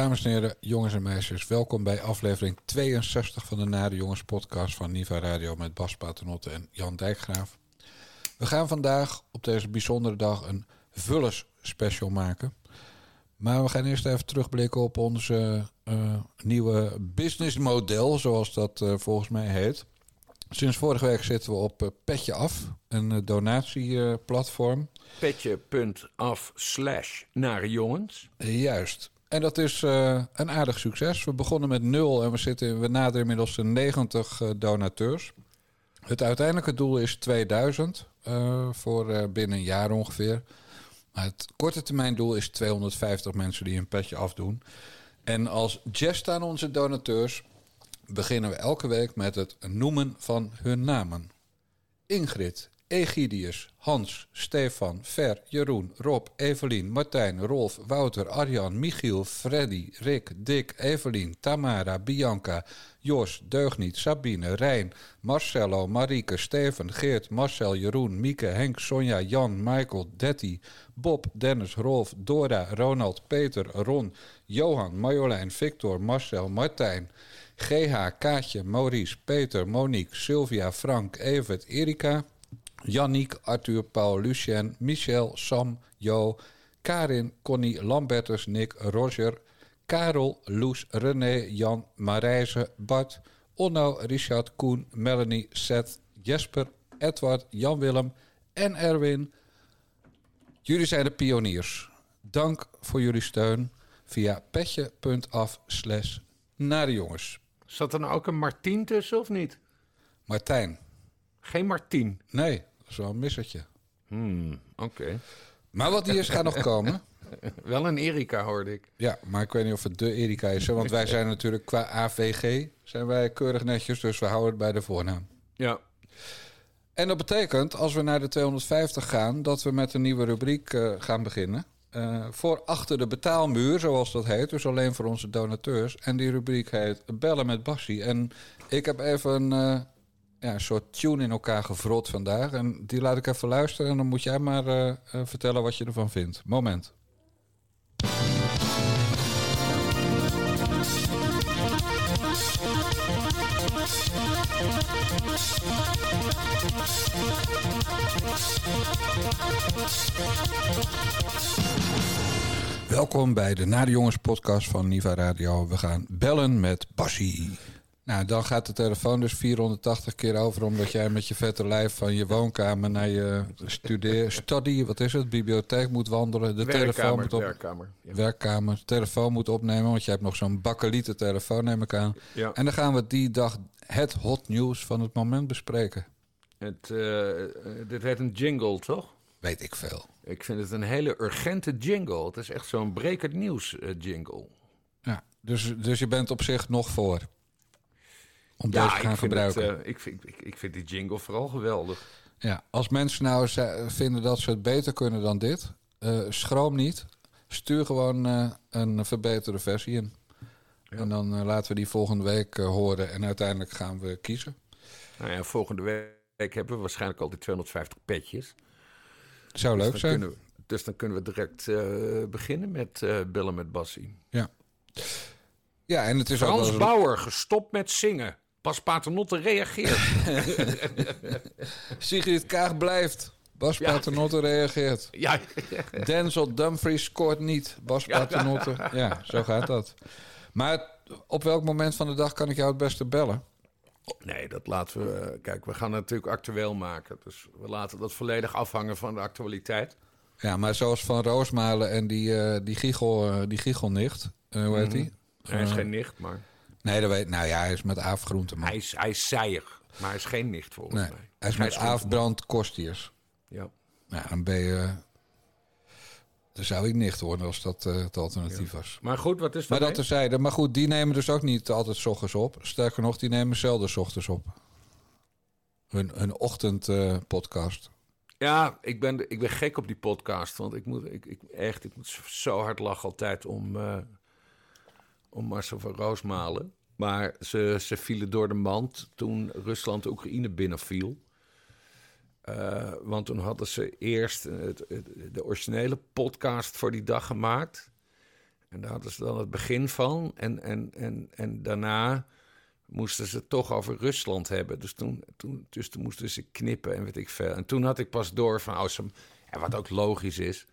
Dames en heren, jongens en meisjes, welkom bij aflevering 62 van de Nare Jongens podcast van Niva Radio met Bas Paternotte en Jan Dijkgraaf. We gaan vandaag op deze bijzondere dag een Vullers special maken. Maar we gaan eerst even terugblikken op ons uh, nieuwe businessmodel, zoals dat uh, volgens mij heet. Sinds vorige week zitten we op Petje Af, een donatieplatform. Petje.af slash Nare Jongens. Juist. En dat is uh, een aardig succes. We begonnen met nul en we, zitten, we naderen inmiddels de 90 uh, donateurs. Het uiteindelijke doel is 2000 uh, voor binnen een jaar ongeveer. Maar het korte termijn doel is 250 mensen die een petje afdoen. En als gest aan onze donateurs beginnen we elke week met het noemen van hun namen. Ingrid, Egidius, Hans, Stefan, Ver, Jeroen, Rob, Evelien, Martijn, Rolf, Wouter, Arjan, Michiel, Freddy, Rick, Dick, Evelien, Tamara, Bianca, Jos, Deugniet, Sabine, Rijn, Marcello, Marieke, Steven, Geert, Marcel, Jeroen, Mieke, Henk, Sonja, Jan, Michael, Detty, Bob, Dennis, Rolf, Dora, Ronald, Peter, Ron, Johan, Marjolein, Victor, Marcel, Martijn, GH, Kaatje, Maurice, Peter, Monique, Sylvia, Frank, Evert, Erika... Yannick, Arthur, Paul, Lucien, Michel, Sam, Jo, Karin, Connie, Lambertus, Nick, Roger, Karel, Loes, René, Jan, Marijze, Bart, Onno, Richard, Koen, Melanie, Seth, Jesper, Edward, Jan-Willem en Erwin. Jullie zijn de pioniers. Dank voor jullie steun via petje.af slash naar de jongens. Zat er nou ook een Martien tussen of niet? Martijn. Geen Martien? Nee, is wel een missertje. Hmm, oké. Okay. Maar wat hier gaat nog komen. wel een Erika hoorde ik. Ja, maar ik weet niet of het de Erika is. Want wij zijn natuurlijk qua AVG zijn wij keurig netjes. Dus we houden het bij de voornaam. Ja. En dat betekent, als we naar de 250 gaan... dat we met een nieuwe rubriek uh, gaan beginnen. Uh, voor achter de betaalmuur, zoals dat heet. Dus alleen voor onze donateurs. En die rubriek heet Bellen met Bassie. En ik heb even... Uh, ja, een soort tune in elkaar gevrot vandaag. En die laat ik even luisteren. En dan moet jij maar uh, uh, vertellen wat je ervan vindt. Moment. Welkom bij de Nade Jongens podcast van Niva Radio. We gaan bellen met Bassie. Nou, dan gaat de telefoon dus 480 keer over... omdat jij met je vette lijf van je woonkamer naar je studeer, studie... wat is het, bibliotheek moet wandelen. De werkkamer, telefoon moet op, werkkamer. Ja. Werkkamer, telefoon moet opnemen... want je hebt nog zo'n bakkelieten telefoon, neem ik aan. Ja. En dan gaan we die dag het hot nieuws van het moment bespreken. Het, uh, dit heet een jingle, toch? Weet ik veel. Ik vind het een hele urgente jingle. Het is echt zo'n brekend nieuws uh, jingle. Ja, dus, dus je bent op zich nog voor om ja, deze te gaan ik vind gebruiken. Het, uh, ik, vind, ik, ik, vind die jingle vooral geweldig. Ja, als mensen nou vinden dat ze het beter kunnen dan dit, uh, schroom niet. Stuur gewoon uh, een verbeterde versie in. Ja. En dan laten we die volgende week horen en uiteindelijk gaan we kiezen. Nou ja, volgende week hebben we waarschijnlijk al die 250 petjes. Zou dus leuk zijn. We, dus dan kunnen we direct beginnen met bellen met Bassie. Ja. Ja, en het is Frans ook wel... Bauer, gestopt met zingen. Pas Paternotte reageert. Sigrid Kaag blijft. Bas Ja. Paternotte reageert. ja, Denzel Dumfries scoort niet. Bas Ja. Paternotte. Ja, zo gaat dat. Maar op welk moment van de dag kan ik jou het beste bellen? nee, dat laten we. Kijk, we gaan het natuurlijk actueel maken. Dus we laten dat volledig afhangen van de actualiteit. Ja, maar zoals Van Roosmalen en die, eh die, giegel, eh, die giechelnicht. eh, hoe heet die? Hij is Eh, geen nicht, maar Nee, dat weet Nou ja, hij is met Aaf Groenteman. hij is, hij is zijig. Maar hij is geen nicht volgens Nee, mij. hij is met Groenteman. Aaf Brand Kostiers. Ja. Nou, dan ben je... Dan zou ik nicht worden als dat eh, het alternatief was. Maar goed, wat is Maar dat? dat terzijde. Maar goed, die nemen dus ook niet altijd 's ochtends op. Sterker nog, die nemen zelden 's ochtends op. Hun, hun ochtendpodcast. Ja, ik ben, ik ben gek op die podcast. Want ik moet, ik, ik, echt, ik moet zo hard lachen altijd om, eh om Marcel van Roosmalen. Maar ze, ze vielen door de mand toen Rusland Oekraïne binnenviel. Eh, want toen hadden ze eerst het, het- de originele podcast voor die dag gemaakt. En daar hadden ze dan het begin van. En, en, en, en daarna moesten ze het toch over Rusland hebben. Dus toen, toen, dus toen moesten ze knippen en weet ik veel. En toen had ik pas door van... Oh, en wat ook logisch is...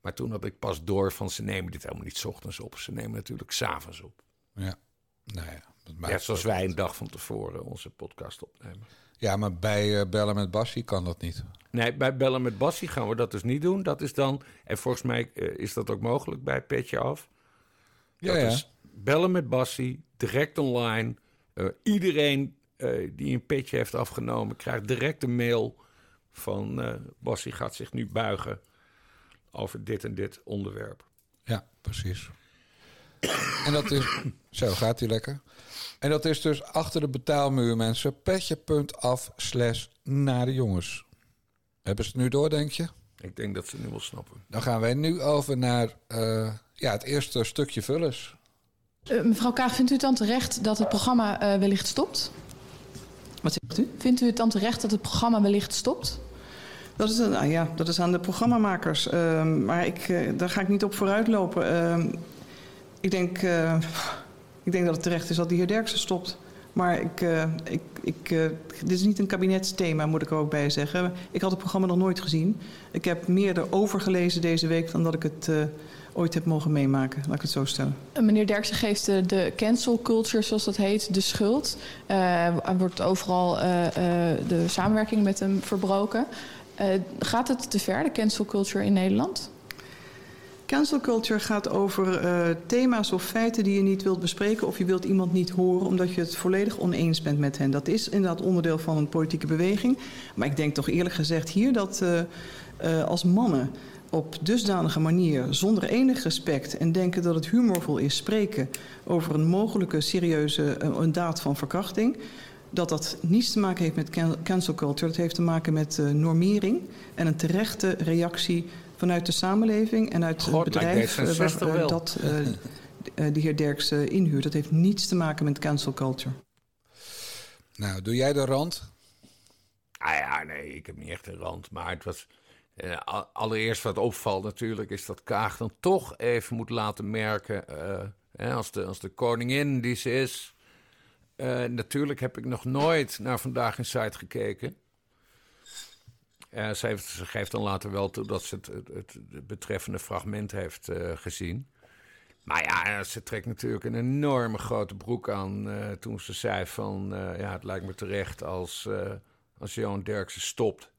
Maar toen had ik pas door van ze nemen dit helemaal niet 's ochtends op. Ze nemen natuurlijk s'avonds op. Ja, nou ja. Dat maakt Ja, zoals wij een dag van tevoren onze podcast opnemen. Ja, maar bij eh, Bellen met Bassie kan dat niet. Nee, bij Bellen met Bassie gaan we dat dus niet doen. Dat is dan, en volgens mij eh, is dat ook mogelijk bij Petje Af. Ja, dat ja. is Bellen met Bassie, direct online. Eh, iedereen die een petje heeft afgenomen, krijgt direct een mail van Bassie gaat zich nu buigen over dit en dit onderwerp. Ja, precies. En dat is... Zo, gaat hij lekker. En dat is dus achter de betaalmuur, mensen. Petje.af slash naar de jongens. Hebben ze het nu door, denk je? Ik denk dat ze nu wel snappen. Dan gaan wij nu over naar eh, ja, het eerste stukje vullers. Eh, mevrouw Kaag, vindt u het dan terecht dat het programma eh, wellicht stopt? Wat zegt u? Vindt u het dan terecht dat het programma wellicht stopt? Dat is, nou ja, dat is aan de programmamakers. Ehm, maar ik, eh, daar ga ik niet op vooruitlopen. Ehm, ik, denk, eh, ik denk dat het terecht is dat de heer Derksen stopt. Maar ik, eh, ik, ik, dit is niet een kabinetsthema, moet ik er ook bij zeggen. Ik had het programma nog nooit gezien. Ik heb meer erover gelezen deze week dan dat ik het ooit heb mogen meemaken. Laat ik het zo stellen. Meneer Derksen geeft de, de cancel culture, zoals dat heet, de schuld. Er wordt overal de samenwerking met hem verbroken. Eh, gaat het te ver, de cancel culture in Nederland? Cancel culture gaat over eh, thema's of feiten die je niet wilt bespreken of je wilt iemand niet horen omdat je het volledig oneens bent met hen. Dat is inderdaad onderdeel van een politieke beweging. Maar ik denk toch eerlijk gezegd hier dat eh, als mannen op dusdanige manier, zonder enig respect en denken dat het humorvol is, spreken over een mogelijke serieuze een daad van verkrachting. Dat dat niets te maken heeft met can- cancel culture. Dat heeft te maken met eh, normering en een terechte reactie vanuit de samenleving en uit God, het bedrijf eh, D66 waar, dat eh, eh, de heer Derks eh, inhuurt. Dat heeft niets te maken met cancel culture. Nou, doe jij de rand? Ah ja, nee, ik heb niet echt een rand. Maar het was. eh, al- allereerst wat opvalt natuurlijk, is dat Kaag dan toch even moet laten merken. eh, hè, als, de, als de koningin die ze is. Eh, natuurlijk heb ik nog nooit naar vandaag in site gekeken. Eh, ze, heeft, ze geeft dan later wel toe dat ze het, het, betreffende fragment heeft eh, gezien. Maar ja, ze trekt natuurlijk een enorme grote broek aan toen ze zei van... ja, het lijkt me terecht als, als Johan Derksen stopt.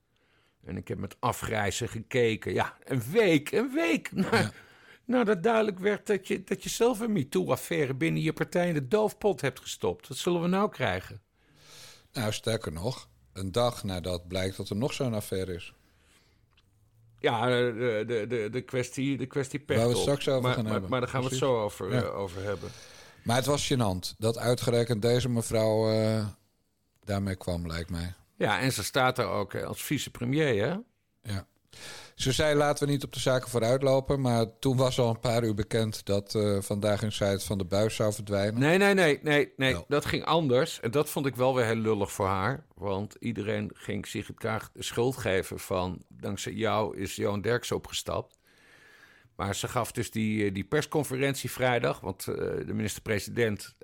En ik heb met afgrijzen gekeken. Ja, een week, een week. Nou dat duidelijk werd dat je, dat je zelf een MeToo-affaire binnen je partij in de doofpot hebt gestopt. Wat zullen we nou krijgen? Nou, sterker nog, een dag nadat blijkt dat er nog zo'n affaire is. Ja, eh, de, de, de, de kwestie, de kwestie Waar we het straks over maar, gaan maar, hebben. Maar daar gaan we het zo over, Ja. eh, over hebben. Maar het was gênant dat uitgerekend deze mevrouw eh, daarmee kwam, lijkt mij. Ja, en ze staat daar ook als vicepremier, hè? Ja. Ze zei laten we niet op de zaken vooruitlopen, maar toen was al een paar uur bekend dat eh, vandaag in site van de buis zou verdwijnen. Nee, nee, nee, nee, nee. Dat ging anders. En dat vond ik wel weer heel lullig voor haar. Want iedereen ging Sigrid Kaag de schuld geven van... dankzij jou is Johan Derks opgestapt. Maar ze gaf dus die, eh, die persconferentie vrijdag... want eh, de minister-president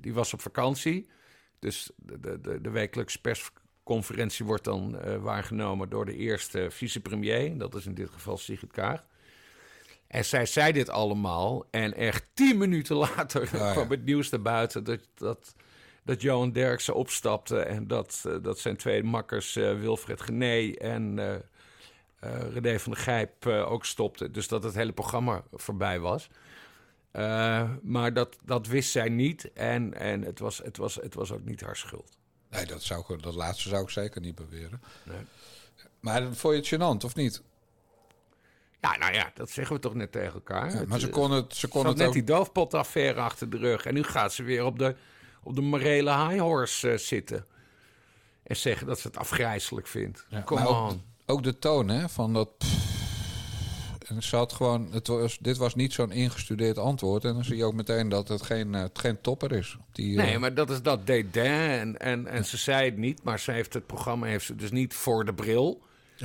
die was op vakantie. Dus de, de, de, de wekelijkse persconferentie wordt dan eh, waargenomen... door de eerste vicepremier. Dat is in dit geval Sigrid Kaag. En zij zei dit allemaal. En echt tien minuten later ja. kwam het nieuws naar buiten dat, dat, dat Johan Derksen opstapte. En dat, eh, dat zijn twee makkers, eh, Wilfred Gené en René van der Gijp, ook stopten. Dus dat het hele programma voorbij was. Maar dat, dat wist zij niet. En, en het, was, het, was, het was ook niet haar schuld. Nee, dat, zou ik, dat laatste zou ik zeker niet beweren. Nee. Maar vond je het gênant, of niet? Ja, nou ja, dat zeggen we toch net tegen elkaar. Ja, maar ze kon het, ze kon het net ook... die doofpotaffaire achter de rug. En nu gaat ze weer op de, op de morele high horse eh, zitten. En zeggen dat ze het afgrijzelijk vindt. Ja, Kom ook de toon, hè, van dat... En gewoon, het was, dit was niet zo'n ingestudeerd antwoord. En dan zie je ook meteen dat het geen, eh, het geen topper is. Die, eh, Nee, maar dat is dat dédain. En, en, en ze zei het niet, maar ze heeft het programma heeft ze dus niet voor de bril.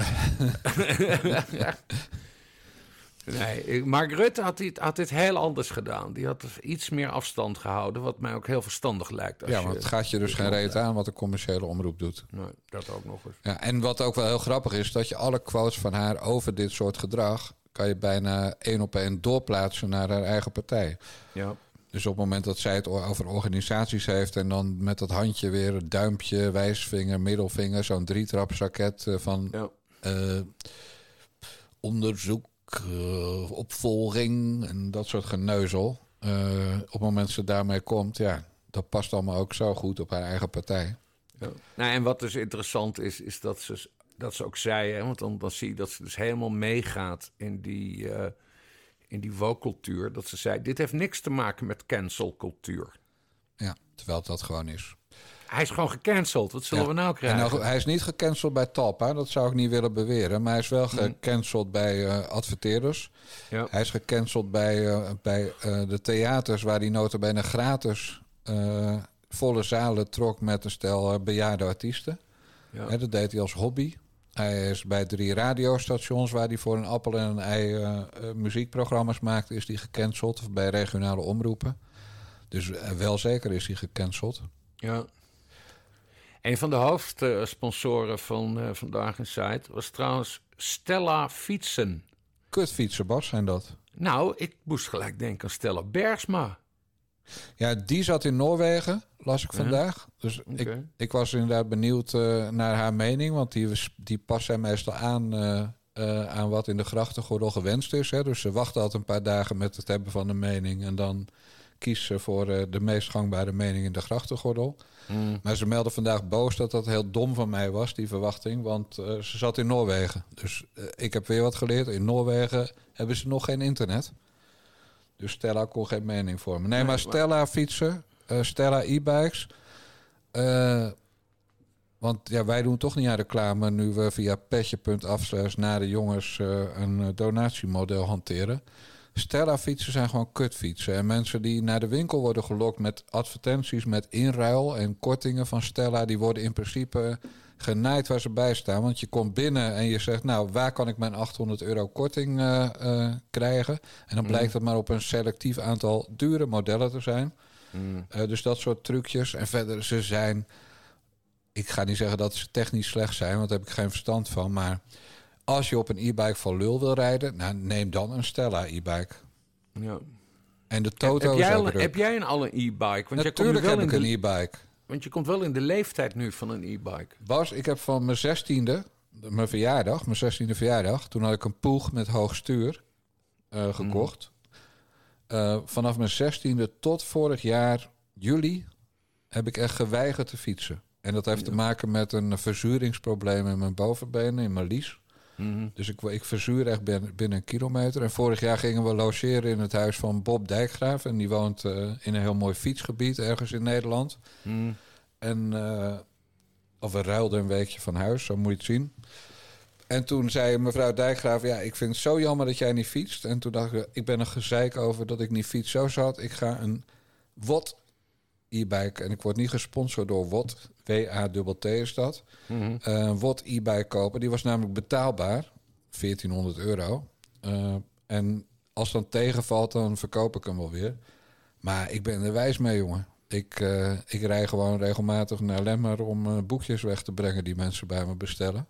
Nee, Mark Rutte had dit, had dit heel anders gedaan. Die had iets meer afstand gehouden, wat mij ook heel verstandig lijkt. Als Ja, want het gaat je dus geen reet aan wat een commerciële omroep doet. Nee, dat ook nog eens. Ja, en wat ook wel heel grappig is, dat je alle quotes van haar over dit soort gedrag... kan je bijna één op één doorplaatsen naar haar eigen partij. Ja. Dus op het moment dat zij het over organisaties heeft... en dan met dat handje weer duimpje, wijsvinger, middelvinger... zo'n drietrapsraket eh, van Ja. eh, onderzoek, eh, opvolging en dat soort geneuzel. Op het moment dat ze daarmee komt, ja, dat past allemaal ook zo goed op haar eigen partij. Ja. Nou, en wat dus interessant is, is dat ze, dat ze ook zei, hè, want dan, dan zie je dat ze dus helemaal meegaat in die, eh in die woke-cultuur. Dat ze zei, dit heeft niks te maken met cancelcultuur. Ja, terwijl het dat gewoon is. Hij is gewoon gecanceld. Wat zullen Ja. we nou En krijgen? nou, hij is niet gecanceld bij Talpa, dat zou ik niet willen beweren. Maar hij is wel gecanceld bij eh, adverteerders. ja. Hij is gecanceld bij, eh, bij de theaters waar hij notabene gratis volle zalen trok met een stel bejaarde artiesten. Ja. Hè, dat deed hij als hobby. Hij is bij drie radiostations waar hij voor een appel en een ei eh, eh, muziekprogramma's maakte, is hij gecanceld. Of bij regionale omroepen. Dus eh, wel zeker is hij gecanceld. Ja. Een van de hoofdsponsoren van Vandaag in Site was trouwens Stella Fietsen. Kutfietsen, Bas, zijn dat. Nou, ik moest gelijk denken aan Stella Bergsma. Ja, die zat in Noorwegen, las ik vandaag. Dus ik, ik was inderdaad benieuwd eh, naar haar mening. Want die, die past zij meestal aan, eh, eh, aan wat in de grachtengordel gewenst is. Hè. Dus ze wacht altijd een paar dagen met het hebben van een mening. En dan kiest ze voor de meest gangbare mening in de grachtengordel. Mm. Maar ze meldde vandaag boos dat dat heel dom van mij was, die verwachting. Want ze zat in Noorwegen. Dus ik heb weer wat geleerd. In Noorwegen hebben ze nog geen internet. Dus Stella kon geen mening vormen. Nee, maar Stella fietsen, eh, Stella e-bikes. eh, want ja, wij doen toch niet aan reclame nu we via petje.af slash naar de jongens eh, een donatiemodel hanteren. Stella fietsen zijn gewoon kutfietsen. En mensen die naar de winkel worden gelokt met advertenties met inruil en kortingen van Stella, die worden in principe genaaid waar ze bij staan. Want je komt binnen en je zegt, nou, waar kan ik mijn 800 euro korting eh, eh, krijgen? En dan blijkt het maar op een selectief aantal dure modellen te zijn. Mm. Eh, dus dat soort trucjes. En verder, ze zijn. Ik ga niet zeggen dat ze technisch slecht zijn, want daar heb ik geen verstand van. Maar als je op een e-bike van lul wil rijden, nou, neem dan een Stella e-bike. Ja. En de Toto heb, jij al, heb jij een, al een e-bike? Want, jij komt nu Natuurlijk wel heb in ik de, een e-bike. Want je komt wel in de leeftijd nu van een e-bike. Bas, ik heb van mijn zestiende, mijn verjaardag, mijn zestiende verjaardag, toen had ik een poeg met hoog stuur eh, gekocht. Eh, vanaf mijn zestiende tot vorig jaar juli heb ik echt geweigerd te fietsen. En dat heeft te maken met een verzuringsprobleem in mijn bovenbenen, in mijn lies. Mhm. Dus ik, ik verzuur echt binnen, binnen een kilometer. En vorig jaar gingen we logeren in het huis van Bob Dijkgraaf. En die woont eh, in een heel mooi fietsgebied ergens in Nederland. Mm. En, eh, of we ruilden een weekje van huis, zo moet je het zien. En toen zei mevrouw Dijkgraaf, ja, ik vind het zo jammer dat jij niet fietst. En toen dacht ik, ik ben er gezeik over dat ik niet fiets. Zo zat, ik ga een WOT e-bike, en ik word niet gesponsord door WOT, W-A-T-T is dat. Mhm. Eh, een WOT e-bike kopen, die was namelijk betaalbaar, 1400 euro. Eh, en als dan tegenvalt, dan verkoop ik hem wel weer. Maar ik ben er wijs mee, jongen. Ik, eh, ik rij gewoon regelmatig naar Lemmer om boekjes weg te brengen die mensen bij me bestellen.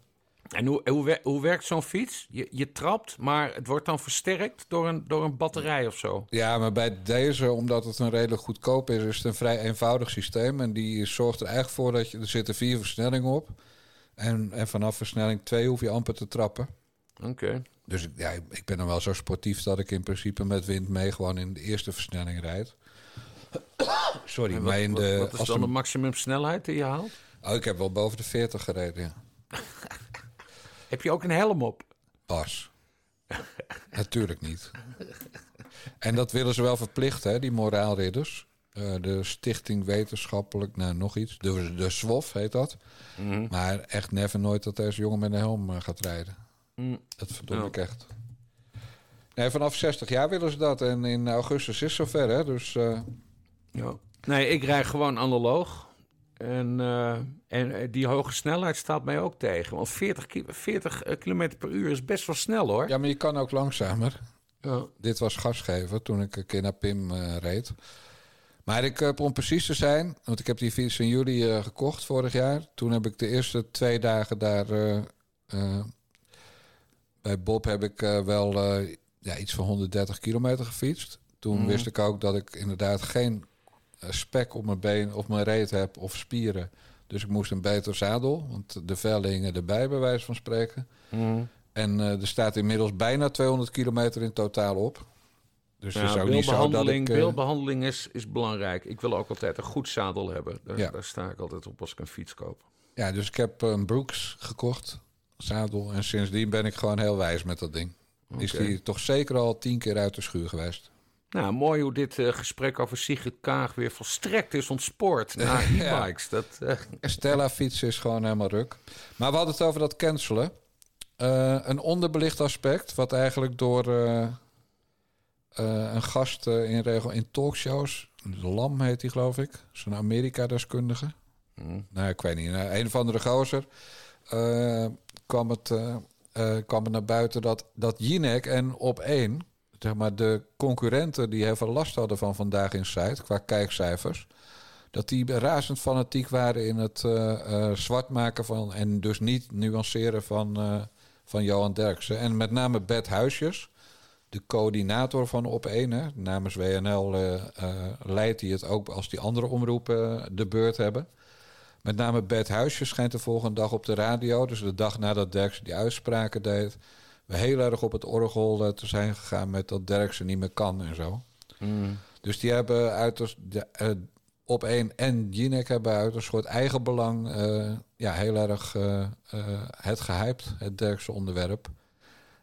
En hoe, hoe, wer- hoe werkt zo'n fiets? Je, je trapt, maar het wordt dan versterkt door een, door een batterij of zo. Ja, maar bij deze, omdat het een redelijk goedkoop is, is het een vrij eenvoudig systeem. En die zorgt er eigenlijk voor dat je, er zitten vier versnellingen op. En, en vanaf versnelling 2 hoef je amper te trappen. Oké. Dus ik- ja, ik ben dan wel zo sportief dat ik in principe met wind mee gewoon in de eerste versnelling rijd. Sorry, En maar wat, in wat- de... wat is dan de- de maximumsnelheid die je haalt? oh, ik heb wel boven de 40 gereden, ja. Heb je ook een helm op? Pas. Natuurlijk niet. En dat willen ze wel verplichten, hè, die moraalridders. Eh, de Stichting Wetenschappelijk, nou nog iets. De, de SWOF heet dat. Mhm. Maar echt never nooit dat deze jongen met een helm eh, gaat rijden. Mm. Dat verdom Ja. ik echt. Nee, vanaf 60 jaar willen ze dat. En in augustus is zover, hè. Dus eh, Ja. Nee, ik rijd gewoon analoog. En, eh, en eh, die hoge snelheid staat mij ook tegen. Want 40, ki- 40 eh, kilometer per uur is best wel snel hoor. ja, maar je kan ook langzamer. Ja. Dit was gasgever toen ik een keer naar Pim eh, reed. Maar ik heb om precies te zijn, want ik heb die fiets in juli gekocht vorig jaar. Toen heb ik de eerste twee dagen daar bij Bob heb ik wel ja, iets van 130 kilometer gefietst. Toen Mhm. wist ik ook dat ik inderdaad geen spek op mijn been of mijn reet heb of spieren. Dus ik moest een beter zadel, want de vellingen erbij bij wijze van spreken. Mhm. En eh, er staat inmiddels bijna 200 kilometer in totataal op. Dus Ja, ook niet zo dat ik... eh, beeldbehandeling is, is belangrijk. Ik wil ook altijd een goed zadel hebben. Daar, Ja. daar sta ik altijd op als ik een fiets koop. ja, dus ik heb een Brooks gekocht, zadel. En sindsdien ben ik gewoon heel wijs met dat ding. Is die toch zeker al tien keer uit de schuur geweest. Nou, mooi hoe dit eh, gesprek over Sigrid Kaag weer volstrekt is ontspoord naar Ja. e-bikes. Dat, eh, Stella fietsen is gewoon helemaal ruk. Maar we hadden het over dat cancelen. Eh, een onderbelicht aspect, wat eigenlijk door een gast in regel in talkshows, Lam heet die geloof ik, zo'n Amerika-deskundige. hm. Nou, ik weet niet, nou, een of andere gozer kwam, het, kwam het naar buiten dat, dat Jinek en op één, zeg maar de concurrenten die heel veel last hadden van vandaag in site qua kijkcijfers, dat die razend fanatiek waren in het eh, eh, zwart maken van en dus niet nuanceren van, eh, van Johan Derksen. En met name Bert Huisjes, de coördinator van op 1 hè, namens WNL leidt hij het ook als die andere omroepen de beurt hebben. Met name Bert Huisjes schijnt de volgende dag op de radio, dus de dag nadat Derksen die uitspraken deed, we heel erg op het orgel eh, te zijn gegaan met dat Derksen niet meer kan en zo. hm. Dus die hebben uit de, eh, op één en Jinek hebben uit een soort eigen belang eh, ja, heel erg het gehyped, het Derkse onderwerp.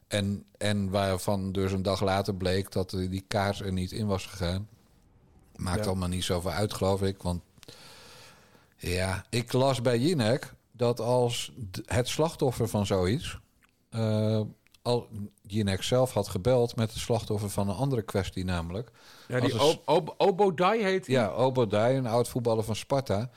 En, en waarvan dus een dag later bleek dat die kaars er niet in was gegaan. Maakt Ja. allemaal niet zoveel uit, geloof ik. Want ja, ik las bij Jinek dat als het slachtoffer van zoiets. Al Jinek zelf had gebeld met het slachtoffer van een andere kwestie, namelijk. Ja, die een Obodai heet die? Ja, Obodai, een oud voetballer van Sparta.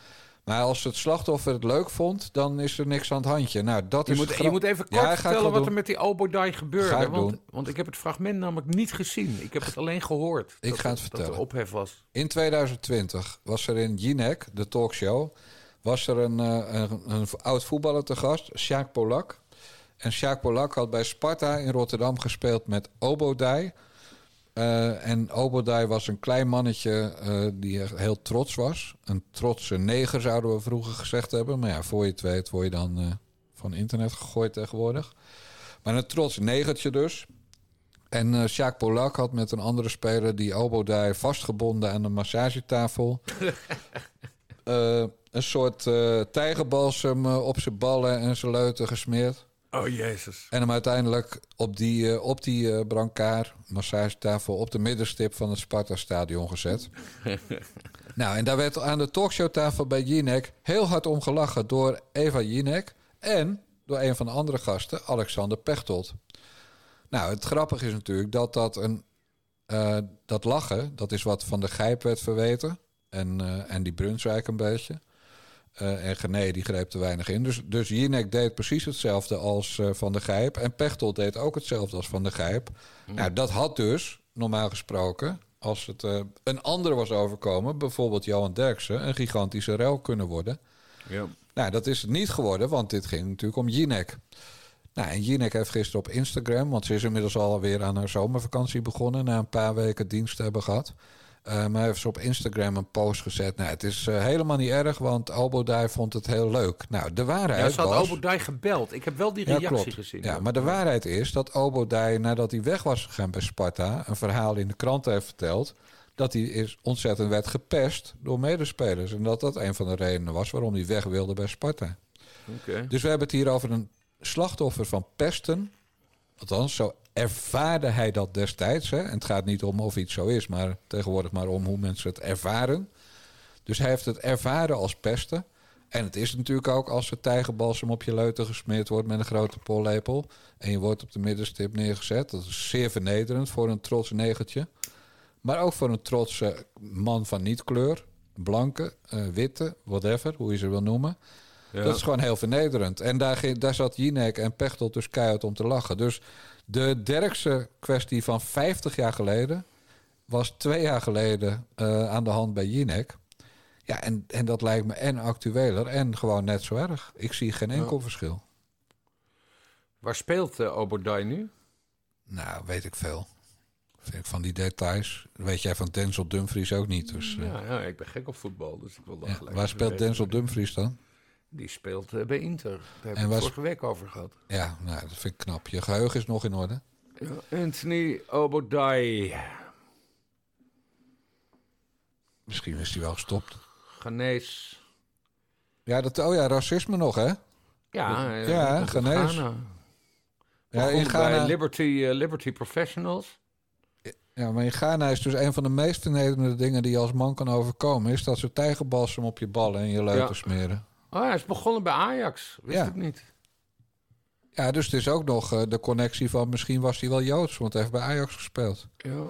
Maar als het slachtoffer het leuk vond, dan is er niks aan het handje. Nou, dat Je is moet, je moet even kort vertellen wat er met die Obodai gebeurde. Want, doen. want ik heb het fragment namelijk niet gezien. Ik heb het alleen gehoord. Ik dat ga het Dat vertellen. er ophef was. In 2020 was er in Jinek, de talkshow, was er een, eh, een, een oud voetballer te gast, Sjaak Polak. En Sjaak Polak had bij Sparta in Rotterdam gespeeld met Obodai. Eh, en Obodai was een klein mannetje eh, die heel trots was. Een trotse neger zouden we vroeger gezegd hebben. Maar ja, voor je het weet word je dan eh, van internet gegooid tegenwoordig. Maar een trots negertje dus. En eh Sjaak Polak had met een andere speler die Obodai vastgebonden aan de massagetafel. een soort tijgerbalsem op zijn ballen en zijn leuten gesmeerd. Oh, jezus. En hem uiteindelijk op die, eh, op die eh, brancard, massagetafel, op de middenstip van het Sparta-stadion gezet. nou, en daar werd aan de talkshowtafel bij Jinek heel hard om gelachen door Eva Jinek en door een van de andere gasten, Alexander Pechtold. Nou, het grappige is natuurlijk dat dat een. eh, dat lachen, dat is wat van de Gijp werd verweten. En, en die Brunswijk een beetje. Eh, en Gené die greep te weinig in. Dus, dus Jinek deed precies hetzelfde als eh, Van de Gijp. En Pechtold deed ook hetzelfde als Van de Gijp. Nou, dat had dus, normaal gesproken... als het eh, een ander was overkomen... bijvoorbeeld Johan Derksen... een gigantische rel kunnen worden. Ja. Nou, dat is het niet geworden, want dit ging natuurlijk om Jinek. Nou, en Jinek heeft gisteren op Instagram... want ze is inmiddels alweer aan haar zomervakantie begonnen... na een paar weken dienst hebben gehad... Eh, maar heeft ze op Instagram een post gezet. Nou, het is eh, helemaal niet erg, want Obodai vond het heel leuk. Nou, de waarheid Ja, ze had was... Gebeld. Ik heb wel die Ja, reactie klopt. gezien. Ja, maar de waarheid is dat Obodai, nadat hij weg was gegaan bij Sparta... een verhaal in de krant heeft verteld... dat hij is ontzettend werd gepest door medespelers. En dat dat een van de redenen was waarom hij weg wilde bij Sparta. Oké. Dus we hebben het hier over een slachtoffer van pesten. Althans, zo ervaarde hij dat destijds. Hè? En het gaat niet om of iets zo is, maar tegenwoordig maar om hoe mensen het ervaren. Dus hij heeft het ervaren als pesten. En het is natuurlijk ook als er tijgerbalsem op je leuten gesmeerd wordt met een grote pollepel. En je wordt op de middenstip neergezet. Dat is zeer vernederend voor een trots negertje. Maar ook voor een trotse man van niet-kleur. Blanke, eh, witte, whatever, hoe je ze wil noemen. Ja. Dat is gewoon heel vernederend. En daar, daar zat Jinek en Pechtold dus keihard om te lachen. Dus De Derkse kwestie van 50 jaar geleden was twee jaar geleden eh, aan de hand bij Jinek. Ja, en, en dat lijkt me en actueler en gewoon net zo erg. Ik zie geen enkel verschil. Waar speelt uh, Oberdai nu? Nou, weet ik veel. Vind ik van die details. Weet jij van Denzel Dumfries ook niet. Dus, uh, ja, ja, ik ben gek op voetbal, dus ik wil dat ja, gelijk Waar speelt Denzel Dumfries dan? Die speelt uh, bij Inter. Daar hebben we het vorige week over gehad. Ja, nou, dat vind ik knap. Je geheugen is nog in orde. Anthony Obodai. Misschien is hij wel gestopt. Ghanese. Ja, dat, oh ja, racisme nog, hè? Ja, ja Ghanese. Ja, in Ghana... Liberty, uh, Liberty Professionals. Ja, maar in Ghana is dus een van de meest vernederende dingen die je als man kan overkomen... is dat ze tijgerbalsem op je ballen en je leuter ja. smeren. Oh, hij is begonnen bij Ajax. Wist ja. ik niet. Ja, dus het is ook nog uh, de connectie van misschien was hij wel Joods... want hij heeft bij Ajax gespeeld. Ja, ja.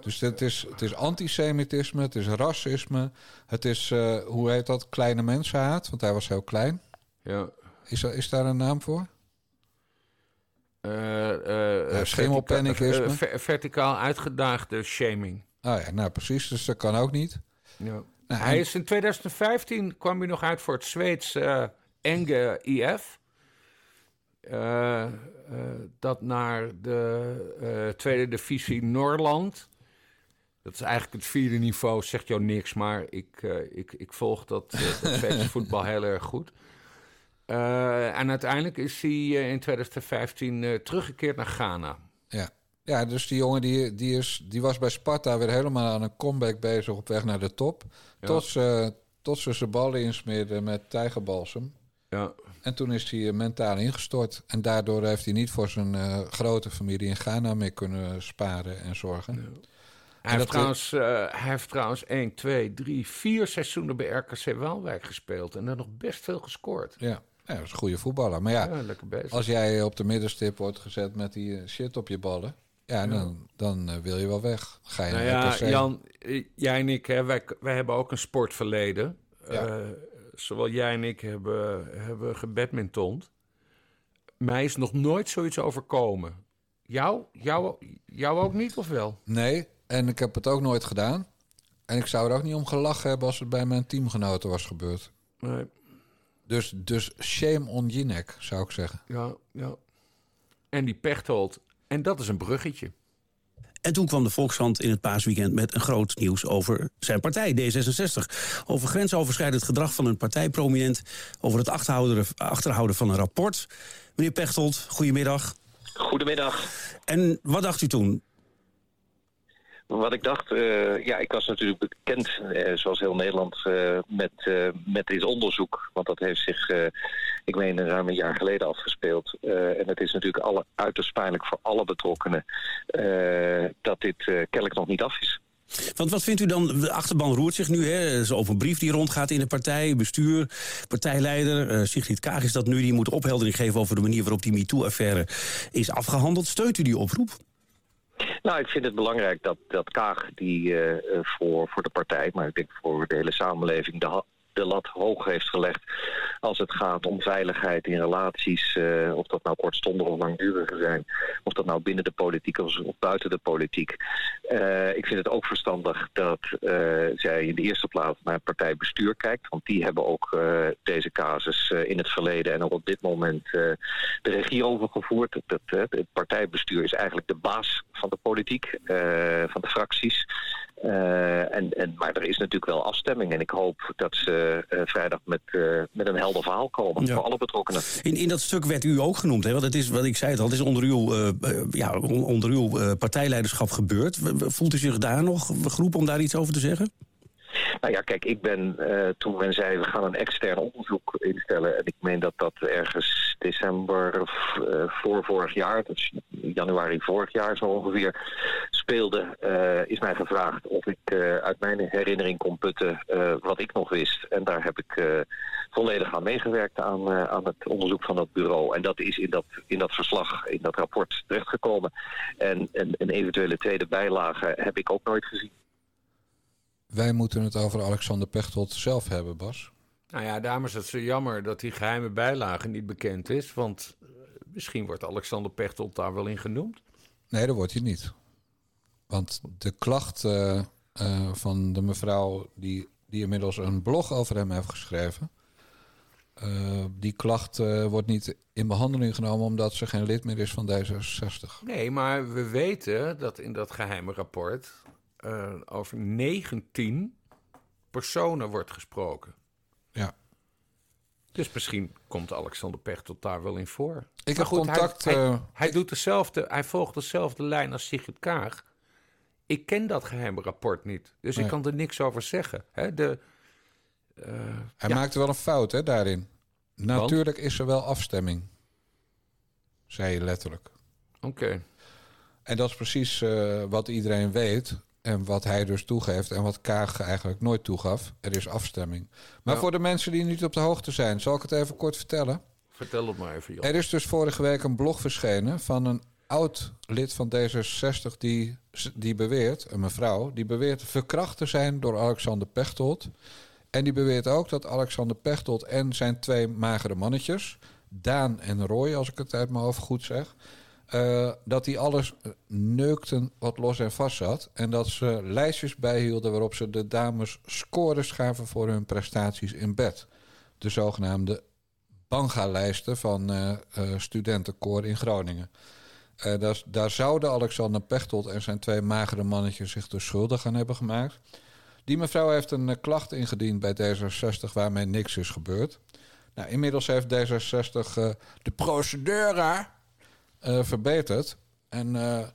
Dus het is, het is antisemitisme, het is racisme... het is, uh, hoe heet dat, kleine mensenhaat, want hij was heel klein. Ja. Is, er, is daar een naam voor? Uh. Uh, ver, verticaal uitgedaagde shaming. Oh ja, nou precies, dus dat kan ook niet. Ja. Nou, hij is in 2015 kwam hij nog uit voor het Zweeds Enge IF. dat naar de tweede divisie Noorland. Dat is eigenlijk het vierde niveau, zegt jou niks, maar ik, ik, ik volg dat, dat Zweedse voetbal heel erg goed. En uiteindelijk is hij in 2015 uh, teruggekeerd naar Ghana. Ja, ja dus die jongen die, die, is, die was bij Sparta weer helemaal aan een comeback bezig op weg naar de top. Ja. Tot, ze, tot ze zijn ballen insmeerde met tijgerbalsem. Ja. En toen is hij mentaal ingestort. En daardoor heeft hij niet voor zijn grote familie in Ghana meer kunnen sparen en zorgen. Ja. Hij heeft, trouwens, uh, hij heeft trouwens 1, 2, 3, 4 seizoenen bij RKC Waalwijk gespeeld. En dan nog best veel gescoord. Ja. Ja, dat is een goede voetballer. Maar ja, ja als jij op de middenstip wordt gezet met die shit op je ballen... Ja, dan, dan uh, wil je wel weg. Ga je nou ja, Jan, jij en ik, hè, wij, wij hebben ook een sportverleden. Ja. Uh, zowel jij en ik hebben, hebben gebadmintond. Mij is nog nooit zoiets overkomen. Jou, jou, jou ook niet, of wel? Nee, en ik heb het ook nooit gedaan. En ik zou er ook niet om gelachen hebben als het bij mijn teamgenoten was gebeurd. Nee. Dus, dus shame on Jinek, zou ik zeggen. Ja, ja. En die Pechtold. En dat is een bruggetje. En toen kwam de Volkshand in het paasweekend met een groot nieuws over zijn partij, D66. Over grensoverschrijdend gedrag van een partijprominent. Over het achterhouden, achterhouden van een rapport. Meneer Pechtold, goedemiddag. Goedemiddag. En wat dacht u toen? Wat ik dacht, uh, ja, ik was natuurlijk bekend, uh, zoals heel Nederland, uh, met, met dit onderzoek. Want dat heeft zich, ik meen, ruim een jaar geleden afgespeeld. en het is natuurlijk alle, uiterst pijnlijk voor alle betrokkenen dat dit kennelijk nog niet af is. Want wat vindt u dan, de achterban roert zich nu, hè? Over een brief die rondgaat in de partij, bestuur, partijleider. Sigrid Kaag is dat nu, die moet opheldering geven over de manier waarop die MeToo-affaire is afgehandeld. Steunt u die oproep? Nou, ik vind het belangrijk dat, dat Kaag, die uh, voor, voor de partij, maar ik denk voor de hele samenleving, de, de lat hoog heeft gelegd als het gaat om veiligheid in relaties, uh, of dat nou kortstondig of langduriger zijn, of dat nou binnen de politiek of, buiten de politiek. Uh, ik vind het ook verstandig dat uh, zij in de eerste plaats naar het partijbestuur kijkt, want die hebben ook deze casus in het verleden en ook op dit moment de regie overgevoerd. Het partijbestuur is eigenlijk de baas van de politiek, van de fracties. Uh, en, en, maar er is natuurlijk wel afstemming. En ik hoop dat ze uh, vrijdag met, uh, met een helder verhaal komen ja. voor alle betrokkenen. In, in dat stuk werd u ook genoemd. Hè? Want het is, wat ik zei het al, het is onder uw, ja, onder uw partijleiderschap gebeurd. Voelt u zich daar nog geroepen om daar iets over te zeggen? Nou ja, kijk, ik ben uh, toen men zei we gaan een extern onderzoek instellen. En ik meen dat dat ergens december uh, voor vorig jaar, dus januari vorig jaar zo ongeveer, speelde. Uh, is mij gevraagd of ik uit mijn herinnering kon putten wat ik nog wist. En daar heb ik volledig aan meegewerkt aan, aan het onderzoek van dat bureau. En dat is in dat, in dat verslag, in dat rapport terechtgekomen. En, en een eventuele tweede bijlage heb ik ook nooit gezien. Wij moeten het over Alexander Pechtold zelf hebben, Bas. Nou ja, dames, het is zo jammer dat die geheime bijlage niet bekend is. Want misschien wordt Alexander Pechtold daar wel in genoemd. Nee, dat wordt hij niet. Want de klacht eh, eh, van de mevrouw die, die inmiddels een blog over hem heeft geschreven... eh, die klacht eh, wordt niet in behandeling genomen omdat ze geen lid meer is van D66. Nee, maar we weten dat in dat geheime rapport eh, over 19 personen wordt gesproken. Ja. Dus misschien komt Alexander Pechtold daar wel in voor. Ik heb goed, contact... Hij, hij, eh, hij doet dezelfde, hij volgt dezelfde lijn als Sigrid Kaag. Ik ken dat geheime rapport niet, dus Nee. ik kan er niks over zeggen. Hè, de, eh, hij ja, maakte wel een fout hè, daarin. Natuurlijk is er wel afstemming. Zei je letterlijk. Oké, En dat is precies wat iedereen weet. En wat hij dus toegeeft. En wat Kaag eigenlijk nooit toegaf. Er is afstemming. Maar Ja. voor de mensen die niet op de hoogte zijn, zal ik het even kort vertellen. vertel het maar even, Jan. Er is dus vorige week een blog verschenen van een oud lid van D66 die, die beweert, een mevrouw, die beweert verkracht te zijn door Alexander Pechtold. En die beweert ook dat Alexander Pechtold en zijn twee magere mannetjes, Daan en Roy, als ik het uit mijn hoofd goed zeg, eh, dat die alles eh, neukten wat los en vast zat. En dat ze lijstjes bijhielden waarop ze de dames scores gaven voor hun prestaties in bed. De zogenaamde Banga-lijsten van eh studentenkoor in Groningen. Daar, zouden Alexander Pechtold en zijn twee magere mannetjes zich dus schuldig aan hebben gemaakt. Die mevrouw heeft een klacht ingediend bij D66 waarmee niks is gebeurd. Nou, inmiddels heeft D66 eh, de procedure eh, verbeterd. En eh,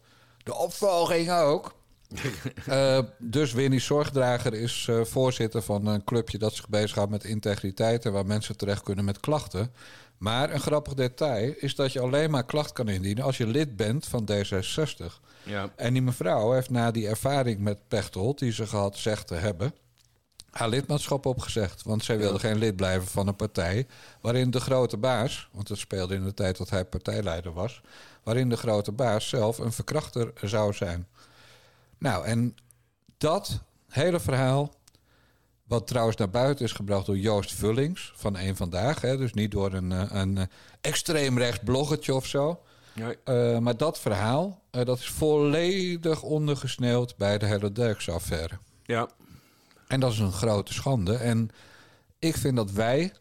de opvolging ook. Eh, dus Winnie Zorgdrager is voorzitter van een clubje dat zich bezighoudt met integriteit en waar mensen terecht kunnen met klachten. Maar een grappig detail is dat je alleen maar klacht kan indienen als je lid bent van D66. Ja. En die mevrouw heeft na die ervaring met Pechtold, die ze gehad zegt te hebben, haar lidmaatschap opgezegd. Want zij wilde geen lid blijven van een partij waarin de grote baas, want dat speelde in de tijd dat hij partijleider was, waarin de grote baas zelf een verkrachter zou zijn. Nou, en dat hele verhaal, wat trouwens naar buiten is gebracht door Joost Vullings van Eén Vandaag, hè, dus niet door een, eh, een eh, extreem rechts bloggertje of zo. Eh, maar dat verhaal, dat is volledig ondergesneeuwd bij de hele Derks-affaire. ja. En dat is een grote schande. En ik vind dat wij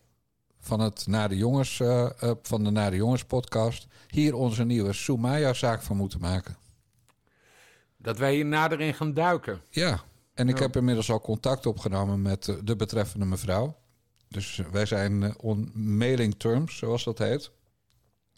van, het Naar de Jongens, eh, eh, van de Naar de Jongens podcast... hier onze nieuwe Soumaya-zaak van moeten maken. Dat wij hier nader in gaan duiken. Ja, en ik Ja. heb inmiddels al contact opgenomen met eh, de betreffende mevrouw. Dus wij zijn on mailing terms, zoals dat heet.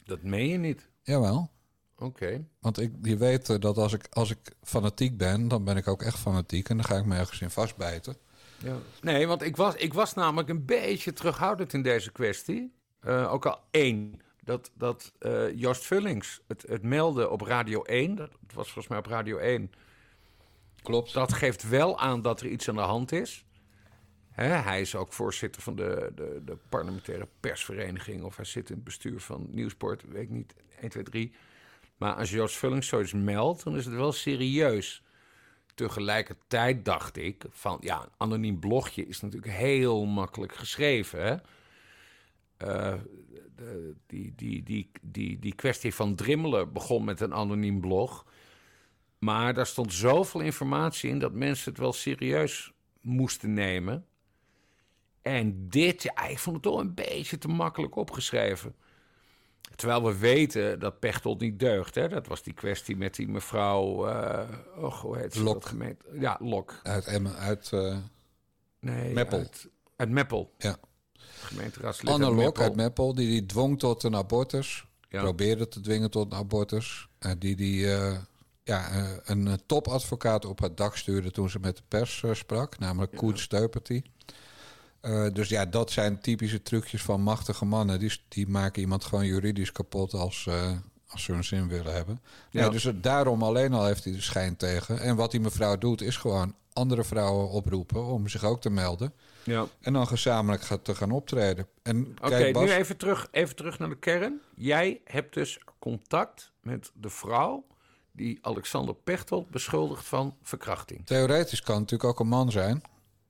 Dat meen je niet. Jawel. Oké. Want ik, je weet eh, dat als ik, als ik fanatiek ben, dan ben ik ook echt fanatiek. En dan ga ik me ergens in vastbijten. Ja. Nee, want ik was, ik was namelijk een beetje terughoudend in deze kwestie. Eh, ook al één. Dat, dat eh, Joost Vullings het, het meldde op Radio 1. Dat was volgens mij op Radio 1. Klopt. Dat geeft wel aan dat er iets aan de hand is. Hè, hij is ook voorzitter van de, de, de parlementaire persvereniging. Of hij zit in het bestuur van Nieuwsport. Weet ik niet. 1, 2, 3. Maar als Joost Vullings zoiets meldt, dan is het wel serieus. Tegelijkertijd dacht ik van ja, een anoniem blogje is natuurlijk heel makkelijk geschreven. Hè? Eh, die, die, die, die, die kwestie van drimmelen begon met een anoniem blog. Maar daar stond zoveel informatie in dat mensen het wel serieus moesten nemen. En dit, ik vond het toch een beetje te makkelijk opgeschreven. Terwijl we weten dat Pechtold niet deugt. Hè? Dat was die kwestie met die mevrouw... oh, hoe heet ze? Lok. Ja, Lok. Uit Emmen, uit eh, Nee, Meppel. Uit, uit Meppel. ja. Gemeenteraadslid Anne Lok uit Meppel, die die dwong tot een abortus. Ja. Probeerde te dwingen tot een abortus. Eh, die die eh, ja, een topadvocaat op het dak stuurde toen ze met de pers sprak. Namelijk Koen Steuperty. Eh, dus ja, dat zijn typische trucjes van machtige mannen. Die, die maken iemand gewoon juridisch kapot als, eh, als ze hun zin willen hebben. Ja. Nee, dus daarom alleen al heeft hij de schijn tegen. En wat die mevrouw doet, is gewoon andere vrouwen oproepen om zich ook te melden. Ja. En dan gezamenlijk gaat te gaan optreden. En Oké, Bas, nu even terug, even terug naar de kern. Jij hebt dus contact met de vrouw die Alexander Pechtold beschuldigt van verkrachting. theoretisch kan het natuurlijk ook een man zijn.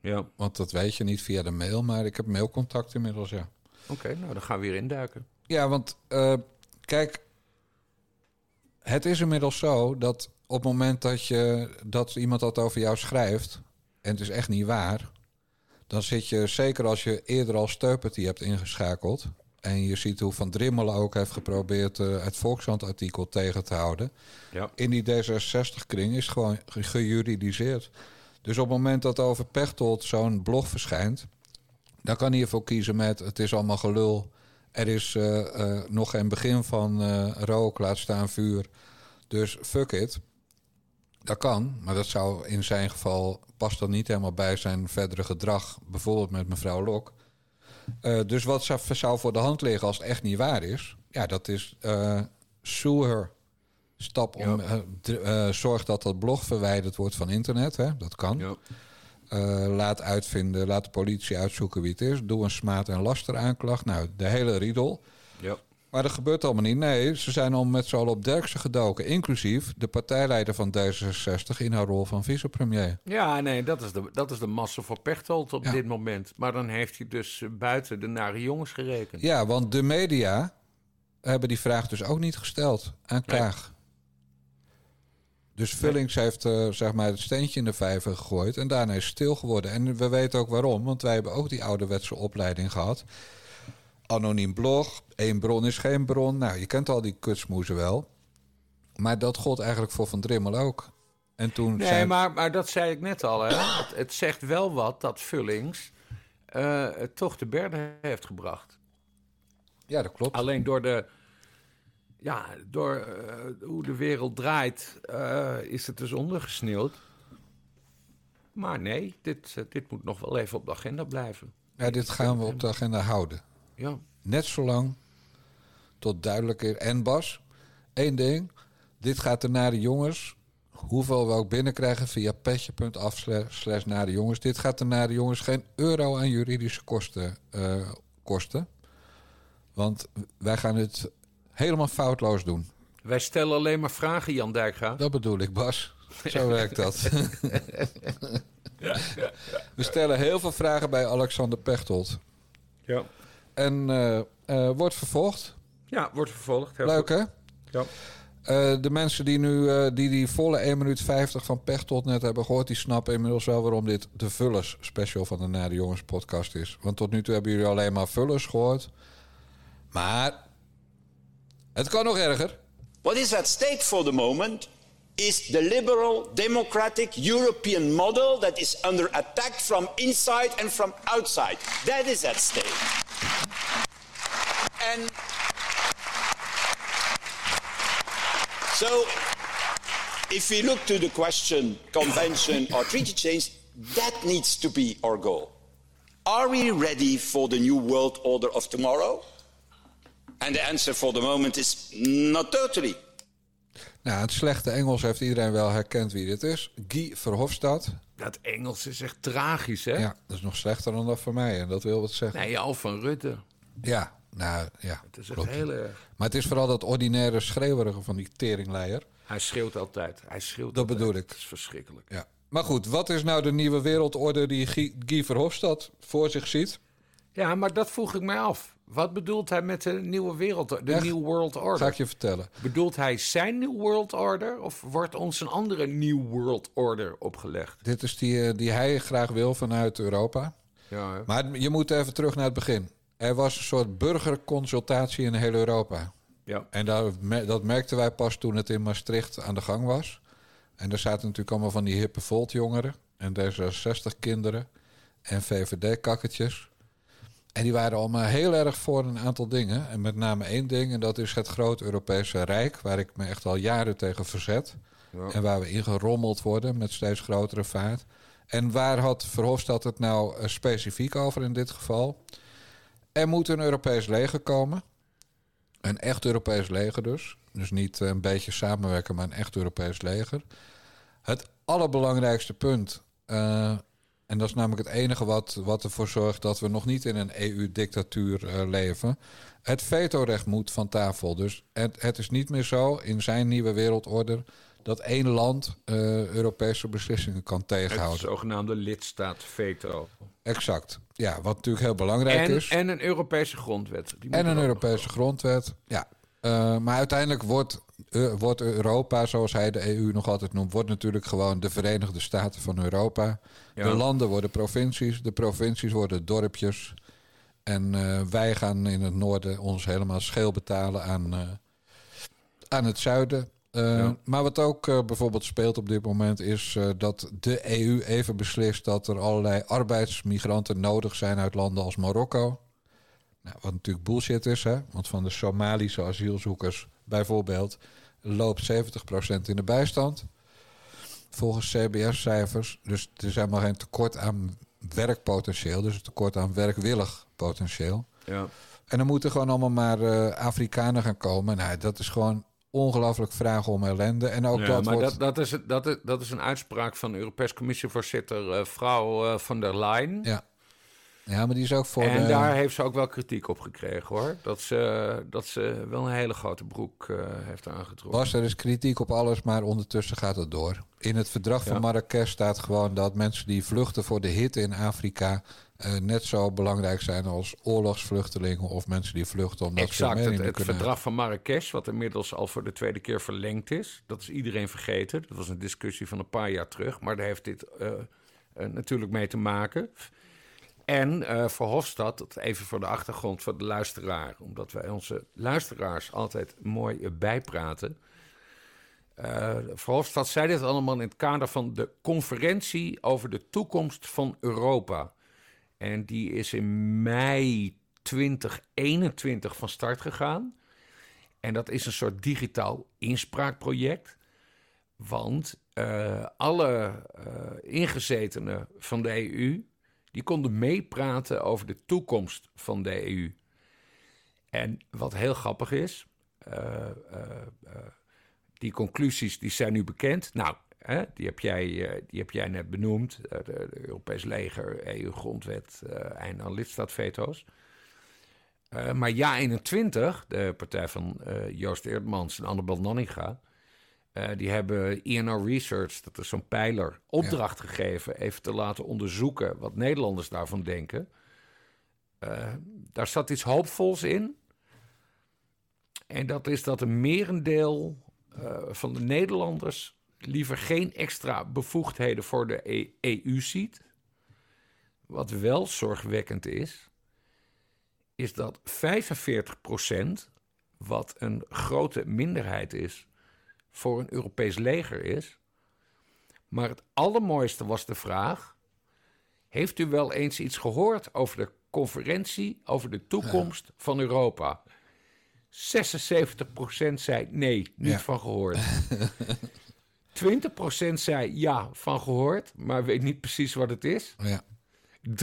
Ja. Want dat weet je niet via de mail, maar ik heb mailcontact inmiddels, ja. Oké, nou dan gaan we weer induiken. Ja, want eh, Kijk, het is inmiddels zo dat op het moment dat, je, dat iemand dat over jou schrijft... en het is echt niet waar... dan zit je, zeker als je eerder al Steuperty hebt ingeschakeld... en je ziet hoe Van Drimmelen ook heeft geprobeerd... Uh, het Volkskrant-artikel tegen te houden... Ja. in die D66-kring is gewoon ge- gejuridiseerd. Dus op het moment dat over Pechtold zo'n blog verschijnt... dan kan hij ervoor kiezen met het is allemaal gelul... Er is eh, eh, nog geen begin van eh, rook, laat staan vuur. Dus fuck it. Dat kan, maar dat zou in zijn geval past dan niet helemaal bij zijn verdere gedrag, bijvoorbeeld met mevrouw Lok. Dus wat zou, zou voor de hand liggen als het echt niet waar is? Ja, dat is sue her. Stap om, eh, eh, zorg dat dat blog verwijderd wordt van internet. Hè? Dat kan. Ja. Eh, laat uitvinden, laat de politie uitzoeken wie het is. Doe een smaad- en lasteraanklacht. Nou, de hele riedel. Ja. Maar dat gebeurt allemaal niet. Nee, ze zijn al met z'n allen op Derksen gedoken. Inclusief de partijleider van D66 in haar rol van vicepremier. Ja, nee, dat is de, dat is de massa voor Pechtold op Ja. dit moment. Maar dan heeft hij dus buiten de nare jongens gerekend. Ja, want de media hebben die vraag dus ook niet gesteld aan Nee. Dus Vullings heeft eh, zeg maar het steentje in de vijver gegooid en daarna is stil geworden. En we weten ook waarom, want wij hebben ook die ouderwetse opleiding gehad. Anoniem blog, één bron is geen bron. Nou, je kent al die kutsmoezen wel. Maar dat gold eigenlijk voor Van Drimmel ook. En toen Nee, zijn... maar, maar dat zei ik net al. Hè? Het, het zegt wel wat dat Vullings eh, het toch te berde heeft gebracht. Ja, dat klopt. Alleen door de. Ja, door eh, hoe de wereld draait, eh, is het dus ondergesneeuwd. Maar nee, dit, eh, dit moet nog wel even op de agenda blijven. Ja, dit gaan we op de agenda houden. Ja. Net zolang tot duidelijk is. En Bas, één ding. Dit gaat er naar de jongens. Hoeveel we ook binnenkrijgen via petje.af slash- naar de jongens. Dit gaat er naar de jongens geen euro aan juridische kosten kosten. Want wij gaan het helemaal foutloos doen. Wij stellen alleen maar vragen, Jan Dijkgraaf. Dat bedoel ik, Bas. Zo werkt dat. we stellen heel veel vragen bij Alexander Pechtold. Ja. En eh, eh, wordt vervolgd. Ja, wordt vervolgd. Heel Leuk goed. hè? Ja. Eh, de mensen die nu eh, die, die volle 1 minuut 50 van Pechtold net hebben gehoord... die snappen inmiddels wel waarom dit de Vullers special van de Na de Jongens podcast is. Want tot nu toe hebben jullie alleen maar Vullers gehoord. Maar het kan nog erger. What is at stake for the moment is the liberal, democratic European model that is under attack from inside and from outside. That is at stake. And so, if we look to the question convention or treaty change, that needs to be our goal. Are we ready for the new world order of tomorrow? And the answer for the moment is not totally. Nou, het slechte Engels heeft iedereen wel herkend wie dit is. Guy Verhofstadt. Dat Engels is echt tragisch, hè? Ja, dat is nog slechter dan dat voor mij. En dat wil wat zeggen. Nee, Al van Rutte. Ja, nou ja. Het is echt heel erg. Maar het is vooral dat ordinaire schreeuwerige van die teringleier. Hij schreeuwt altijd. Hij schreeuwt Dat altijd. bedoel ik. Het is verschrikkelijk. Ja. Maar goed, wat is nou de nieuwe wereldorde die Guy, Guy Verhofstadt voor zich ziet? Ja, maar dat vroeg ik mij af. Wat bedoelt hij met de nieuwe wereld, de Echt? New World Ga Order? ik je vertellen. Bedoelt hij zijn New World Order of wordt ons een andere New World Order opgelegd? Dit is die, eh, die hij graag wil vanuit Europa. Ja, hè? Maar je moet even terug naar het begin. Er was een soort burgerconsultatie in heel Europa. ja. En daar, me- dat merkten wij pas toen het in Maastricht aan de gang was. En daar zaten natuurlijk allemaal van die hippe Volt-jongeren... en D66-kinderen en VVD-kakketjes. En die waren allemaal heel erg voor een aantal dingen. En met name één ding, en dat is het groot Europese Rijk... waar ik me echt al jaren tegen verzet. Ja. En waar we ingerommeld worden met steeds grotere vaart. En waar had Verhofstadt het nou eh, specifiek over in dit geval? Er moet een Europees leger komen. Een echt Europees leger dus. Dus niet eh, een beetje samenwerken, maar een echt Europees leger. Het allerbelangrijkste punt, eh, en dat is namelijk het enige wat, wat ervoor zorgt dat we nog niet in een EU-dictatuur eh, leven. Het vetorecht moet van tafel. Dus het, het is niet meer zo in zijn nieuwe wereldorde dat één land eh, Europese beslissingen kan Het tegenhouden. zogenaamde lidstaat veto. Exact. Ja, wat natuurlijk heel belangrijk En, is. en een Europese grondwet. Die moet En een Europese grondwet. Ja. Eh, maar uiteindelijk wordt, wordt Europa, zoals hij de EU nog altijd noemt, wordt natuurlijk gewoon de Verenigde Staten van Europa. Ja. De landen worden provincies, de provincies worden dorpjes. En eh, wij gaan in het noorden ons helemaal scheel betalen aan, eh, aan het zuiden. Eh, Ja. Maar wat ook bijvoorbeeld speelt op dit moment is dat de EU even beslist dat er allerlei arbeidsmigranten nodig zijn uit landen als Marokko. Nou, wat natuurlijk bullshit is, hè? want van de Somalische asielzoekers bijvoorbeeld loopt 70% in de bijstand. Volgens CBS-cijfers. Dus er is helemaal geen tekort aan werkpotentieel, dus een tekort aan werkwillig potentieel. Ja. En dan moeten gewoon allemaal maar eh, Afrikanen gaan komen. Nou, dat is gewoon ongelooflijk vragen om ellende. En ook Ja, dat maar wordt... dat, dat, is, het- dat, is, dat is een uitspraak van de Europees Commissievoorzitter eh vrouw eh, van der Leyen. Ja. Ja, maar die is ook voor... en de- daar heeft ze ook wel kritiek op gekregen hoor. Dat ze, dat ze wel een hele grote broek eh, heeft aangetrokken. Bas, er is kritiek op alles, maar ondertussen gaat het door. In het verdrag van. Marrakesh staat gewoon dat mensen die vluchten voor de hitte in Afrika... eh, net zo belangrijk zijn als oorlogsvluchtelingen of mensen die vluchten omdat Exact, ze het, meningen het kunnen verdrag van Marrakesh, wat inmiddels al voor de tweede keer verlengd is. Dat is iedereen vergeten. Dat was een discussie van een paar jaar terug. Maar daar heeft dit eh, natuurlijk mee te maken. En eh Verhofstadt, dat even voor de achtergrond voor de luisteraar... omdat wij onze luisteraars altijd mooi eh, bijpraten... Eh Verhofstadt zei dit allemaal in het kader van de conferentie... over de toekomst van Europa... En die is in mei 2021 van start gegaan. En dat is een soort digitaal inspraakproject. Want alle eh, ingezetenen van de EU... die konden meepraten over de toekomst van de EU. En wat heel grappig is... eh, eh, eh, die conclusies die zijn nu bekend. Nou, hè, die, heb jij, die heb jij net benoemd. De Europees leger, EU-grondwet en aan lidstaatveto's. Maar Ja21, de partij van Joost Eerdmans en Annabel Nanninga... eh, die hebben INO Research, dat is zo'n pijler, opdracht gegeven... even te laten onderzoeken wat Nederlanders daarvan denken. Eh, daar zat iets hoopvols in. En dat is dat een merendeel eh, van de Nederlanders liever geen extra bevoegdheden voor de E- EU ziet. Wat wel zorgwekkend is, is dat 45%, wat een grote minderheid is, voor een Europees leger is. Maar het allermooiste was de vraag: Heeft u wel eens iets gehoord over de conferentie over de toekomst van Europa? 76% zei nee, niet Ja. van gehoord. 20% zei ja, van gehoord, maar weet niet precies wat het is. Ja,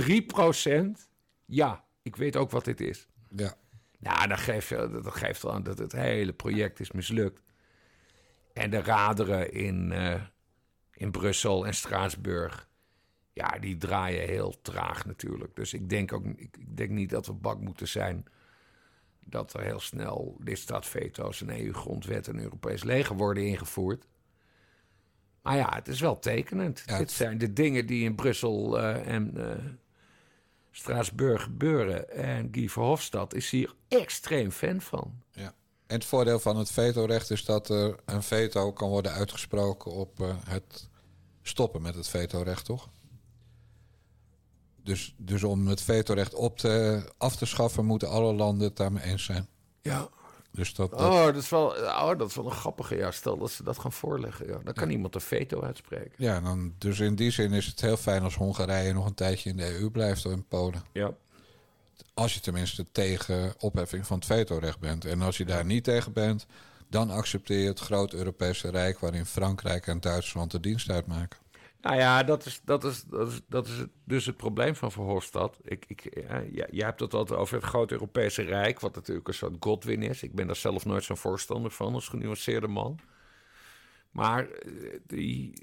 3% ja, ik weet ook wat dit is. ja. Nou, dat geeft, dat geeft al aan dat het hele project is mislukt. En de raderen in, eh, in Brussel en Straatsburg, ja, die draaien heel traag natuurlijk. Dus ik denk ook ik, ik denk niet dat we bak moeten zijn dat er heel snel lidstaatveto's, een EU-grondwet en Europees leger worden ingevoerd. Maar ja, het is wel tekenend. Ja, Dit het- zijn de dingen die in Brussel eh, en eh, Straatsburg gebeuren. En Guy Verhofstadt is hier extreem fan van. Ja. En het voordeel van het vetorecht is dat er een veto kan worden uitgesproken op eh, het stoppen met het vetorecht, toch? Dus, dus om het vetorecht op te, af te schaffen, moeten alle landen het daarmee eens zijn. Ja. Dus dat, dat- Oh, dat is wel, oh, dat is wel een grappige. Ja, stel dat ze dat gaan voorleggen. Ja. Dan kan iemand een veto uitspreken. ja, dan, dus in die zin is het heel fijn als Hongarije nog een tijdje in de EU blijft of in Polen. Ja. Als je tenminste tegen opheffing van het vetorecht bent. En als je daar niet tegen bent, dan accepteer je het groot Europese Rijk waarin Frankrijk en Duitsland de dienst uitmaken. Nou ja, dat is, dat is, dat is, dat is dus het probleem van Verhofstadt. Ik, ik, ja, ja, je hebt het altijd over het grote Europese Rijk, wat natuurlijk een soort Godwin is. Ik ben daar zelf nooit zo'n voorstander van, als genuanceerde man. Maar eh, die,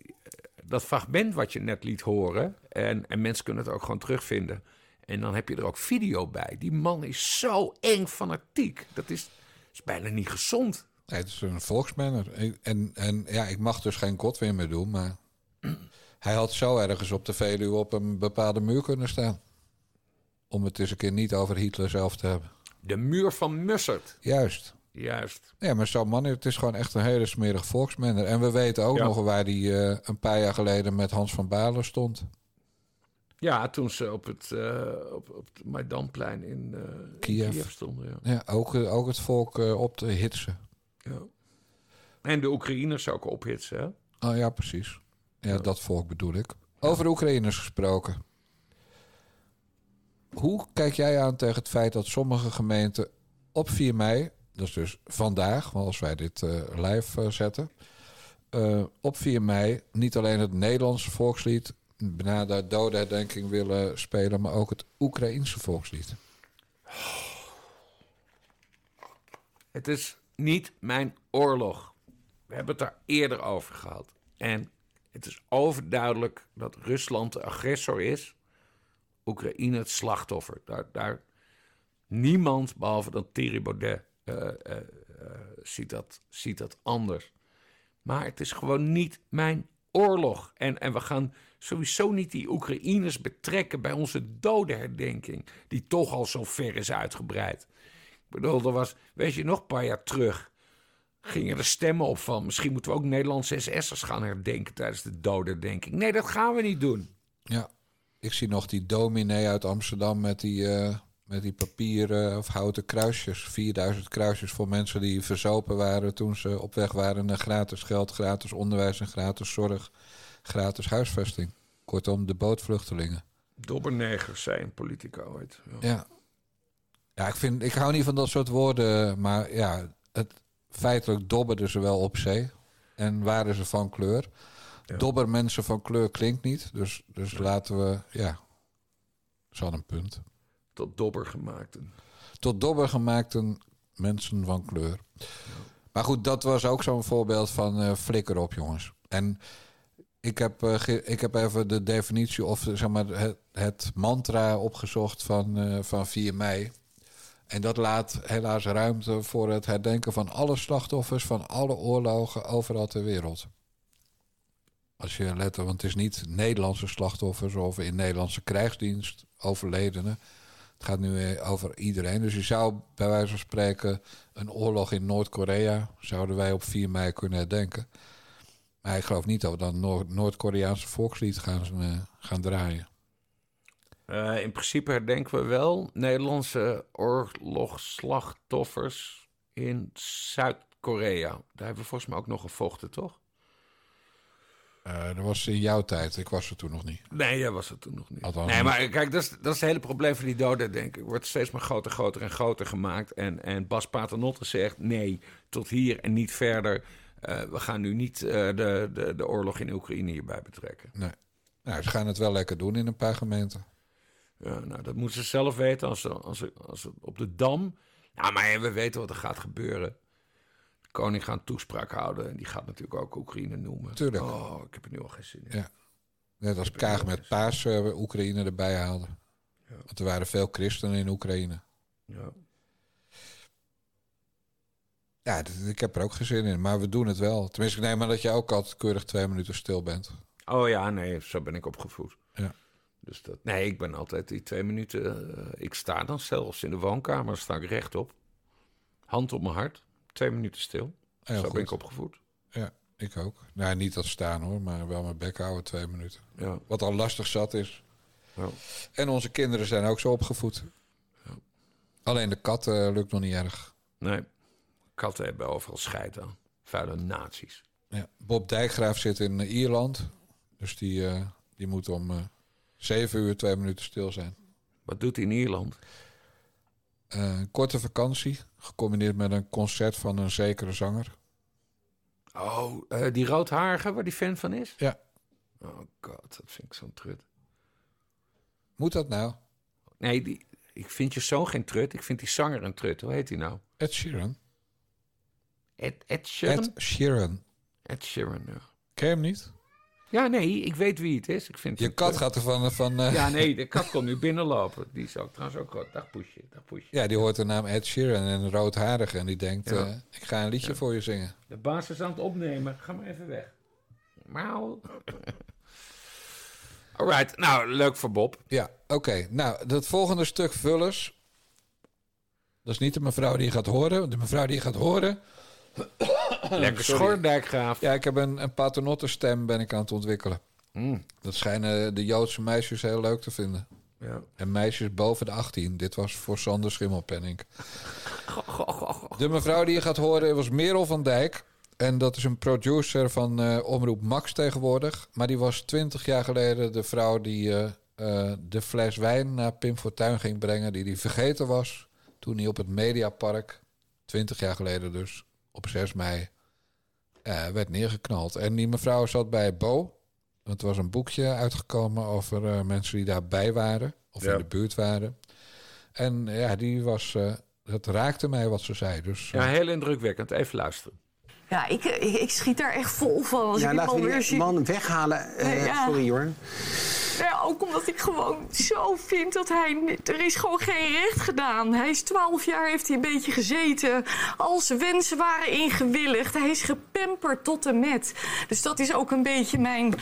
dat fragment wat je net liet horen, en, en mensen kunnen het ook gewoon terugvinden. En dan heb je er ook video bij. Die man is zo eng fanatiek. Dat is, is bijna niet gezond. Nee, het is een volksmanner. Ik- En, en ja, ik mag dus geen Godwin meer doen, maar hij had zo ergens op de Veluwe op een bepaalde muur kunnen staan. Om het eens een keer niet over Hitler zelf te hebben. De muur van Mussert. Juist. juist. Ja, maar zo'n man, het is gewoon echt een hele smerig volksmenner. En we weten ook Ja. nog waar hij eh, een paar jaar geleden met Hans van Balen stond. Ja, toen ze op het, eh, op, op het Maidanplein in, eh, in Kiev. Stonden. Ja. Ja, ook, eh, ook het volk op te hitsen. Ja. En de Oekraïners ook ophitsen, hè? Oh ja, precies. Ja, Ja. dat volk bedoel ik. Over de Oekraïners gesproken. Hoe kijk jij aan tegen het feit dat sommige gemeenten op 4 mei, dat is dus vandaag, want als wij dit live zetten, op 4 mei niet alleen het Nederlandse volkslied, na de dodenherdenking willen spelen, maar ook het Oekraïense volkslied? Het is niet mijn oorlog. We hebben het daar eerder over gehad. En het is overduidelijk dat Rusland de agressor is. Oekraïne het slachtoffer. Daar, daar niemand, behalve dan Thierry Baudet, eh, eh, eh, ziet, dat, ziet dat anders. Maar het is gewoon niet mijn oorlog. En, en we gaan sowieso niet die Oekraïners betrekken bij onze dodenherdenking. Die toch al zo ver is uitgebreid. Ik bedoel, er was, weet je, nog een paar jaar terug gingen er stemmen op van... misschien moeten we ook Nederlandse SS'ers gaan herdenken tijdens de dodenherdenking. Nee, dat gaan we niet doen. Ja, ik zie nog die dominee uit Amsterdam met die, eh, met die papieren of houten kruisjes. 4000 kruisjes voor mensen die verzopen waren toen ze op weg waren naar gratis geld, gratis onderwijs en gratis zorg, gratis huisvesting. Kortom, de bootvluchtelingen. Dobbernegers, zei een politica ooit. Ja. Ja. Ja, ik, vind, ik hou niet van dat soort woorden, maar ja, het, feitelijk dobberden ze wel op zee. En waren ze van kleur. Dobber mensen van kleur klinkt niet, dus, dus laten we, ja, al een punt. Tot dobber gemaakt. Tot dobber gemaakte mensen van kleur. Maar goed, dat was ook zo'n voorbeeld van eh, flikker op, jongens. En ik heb, eh, ik heb even de definitie of zeg maar, het, het mantra opgezocht van, eh, van 4 mei. En dat laat helaas ruimte voor het herdenken van alle slachtoffers van alle oorlogen overal ter wereld. Als je let, want het is niet Nederlandse slachtoffers of in Nederlandse krijgsdienst overledenen. Het gaat nu eh, over iedereen. Dus je zou bij wijze van spreken een oorlog in Noord-Korea... zouden wij op 4 mei kunnen herdenken. Maar ik geloof niet dat we dan Noord- Noord-Koreaanse volkslied gaan, eh, gaan draaien. Eh, in principe herdenken we wel Nederlandse oorlogsslachtoffers in Zuid-Korea. Daar hebben we volgens mij ook nog gevochten, toch? Eh, dat was in jouw tijd. Ik was er toen nog niet. Nee, jij was het toen nog niet. Althans nee, maar kijk, dat is, dat is het hele probleem van die doden, denk ik. Wordt steeds maar groter, groter en groter gemaakt. En, en Bas Paternotte zegt, nee, tot hier en niet verder. Eh, we gaan nu niet eh, de, de, de oorlog in Oekraïne hierbij betrekken. Nee. Nou, ze gaan het wel lekker doen in een paar gemeenten. Ja, nou, dat moeten ze zelf weten als ze, als ze, als ze op de Dam... Nou, maar we weten wat er gaat gebeuren. De koning gaat een toespraak houden en die gaat natuurlijk ook Oekraïne noemen. Tuurlijk. Oh, ik heb er nu al geen zin in. Ja. Net als Kaag met Paas eh, Oekraïne erbij haalde. Want er waren veel christenen in Oekraïne. Ja. Ja, ik heb er ook geen zin in. Maar we doen het wel. Tenminste, ik neem maar dat je ook altijd keurig twee minuten stil bent. Oh ja, nee, zo ben ik opgevoed. Ja. Dus dat, nee, ik ben altijd die twee minuten. eh, ik sta dan zelfs in de woonkamer, sta ik rechtop. Hand op mijn hart, twee minuten stil. Heel zo goed. ben ik opgevoed. Ja, ik ook. Nou, niet dat staan hoor, maar wel mijn bek houden twee minuten. Ja. Wat al lastig zat is. Ja. En onze kinderen zijn ook zo opgevoed. Alleen de kat eh, lukt nog niet erg. Nee, katten hebben overal scheid aan. Vuile nazi's. Ja. Bob Dijkgraaf zit in eh, Ierland. Dus die, eh, die moet om eh, zeven uur twee minuten stil zijn. Wat doet hij in Ierland? Een korte vakantie, gecombineerd met een concert van een zekere zanger. Oh, die roodharige waar die fan van is? Ja. Oh god, dat vind ik zo'n trut. Moet dat nou? Nee, die, ik vind je zoon geen trut. Ik vind die zanger een trut. Hoe heet hij nou? Ed Sheeran. Ed, Ed Sheeran? Ed Sheeran. Ed Sheeran, ja. Ken je hem niet? Ja, nee, ik weet wie het is. Ik vind Je kat eh, gaat er van... van eh, Ja, nee, de kat komt nu binnenlopen. Die is ook trouwens ook groot. Dag Poesje, dag Poesje. Ja, die hoort de naam Ed Sheeran en een roodharige. En die denkt, Ja. eh, ik ga een liedje voor je zingen. De baas is aan het opnemen. Ga maar even weg. Mauw. Alright, nou, leuk voor Bob. Ja, oké. Nou, dat volgende stuk vullers. Dat is niet de mevrouw die je gaat horen. De mevrouw die je gaat horen... Lekker sorry. schordijkgraaf. Ja, ik heb een, een paternottenstem ben ik aan het ontwikkelen. Mm, Dat schijnen de Joodse meisjes heel leuk te vinden. ja. En meisjes boven de 18. Dit was voor Sander Schimmelpenning. De mevrouw die je gaat horen was Merel van Dijk. En dat is een producer van eh, Omroep Max tegenwoordig. Maar die was twintig jaar geleden de vrouw die eh, eh, de fles wijn naar Pim Fortuyn ging brengen. Die die vergeten was toen hij op het Mediapark, twintig jaar geleden dus, op 6 mei, eh, werd neergeknald. En die mevrouw zat bij Bo. Het was een boekje uitgekomen over eh, mensen die daarbij waren. Of Ja. in de buurt waren. En ja, die was... eh, dat raakte mij wat ze zei. Dus ja, heel indrukwekkend. Even luisteren. Ja, ik, ik, ik schiet daar echt vol van. Als Ja, ik laten we die man weghalen. Eh, Ja. Sorry hoor. Ja, ook omdat ik gewoon zo vind dat hij... Er is gewoon geen recht gedaan. Hij is twaalf jaar, heeft hij een beetje gezeten. Al zijn wensen waren ingewilligd. Hij is gepamperd tot en met. Dus dat is ook een beetje mijn...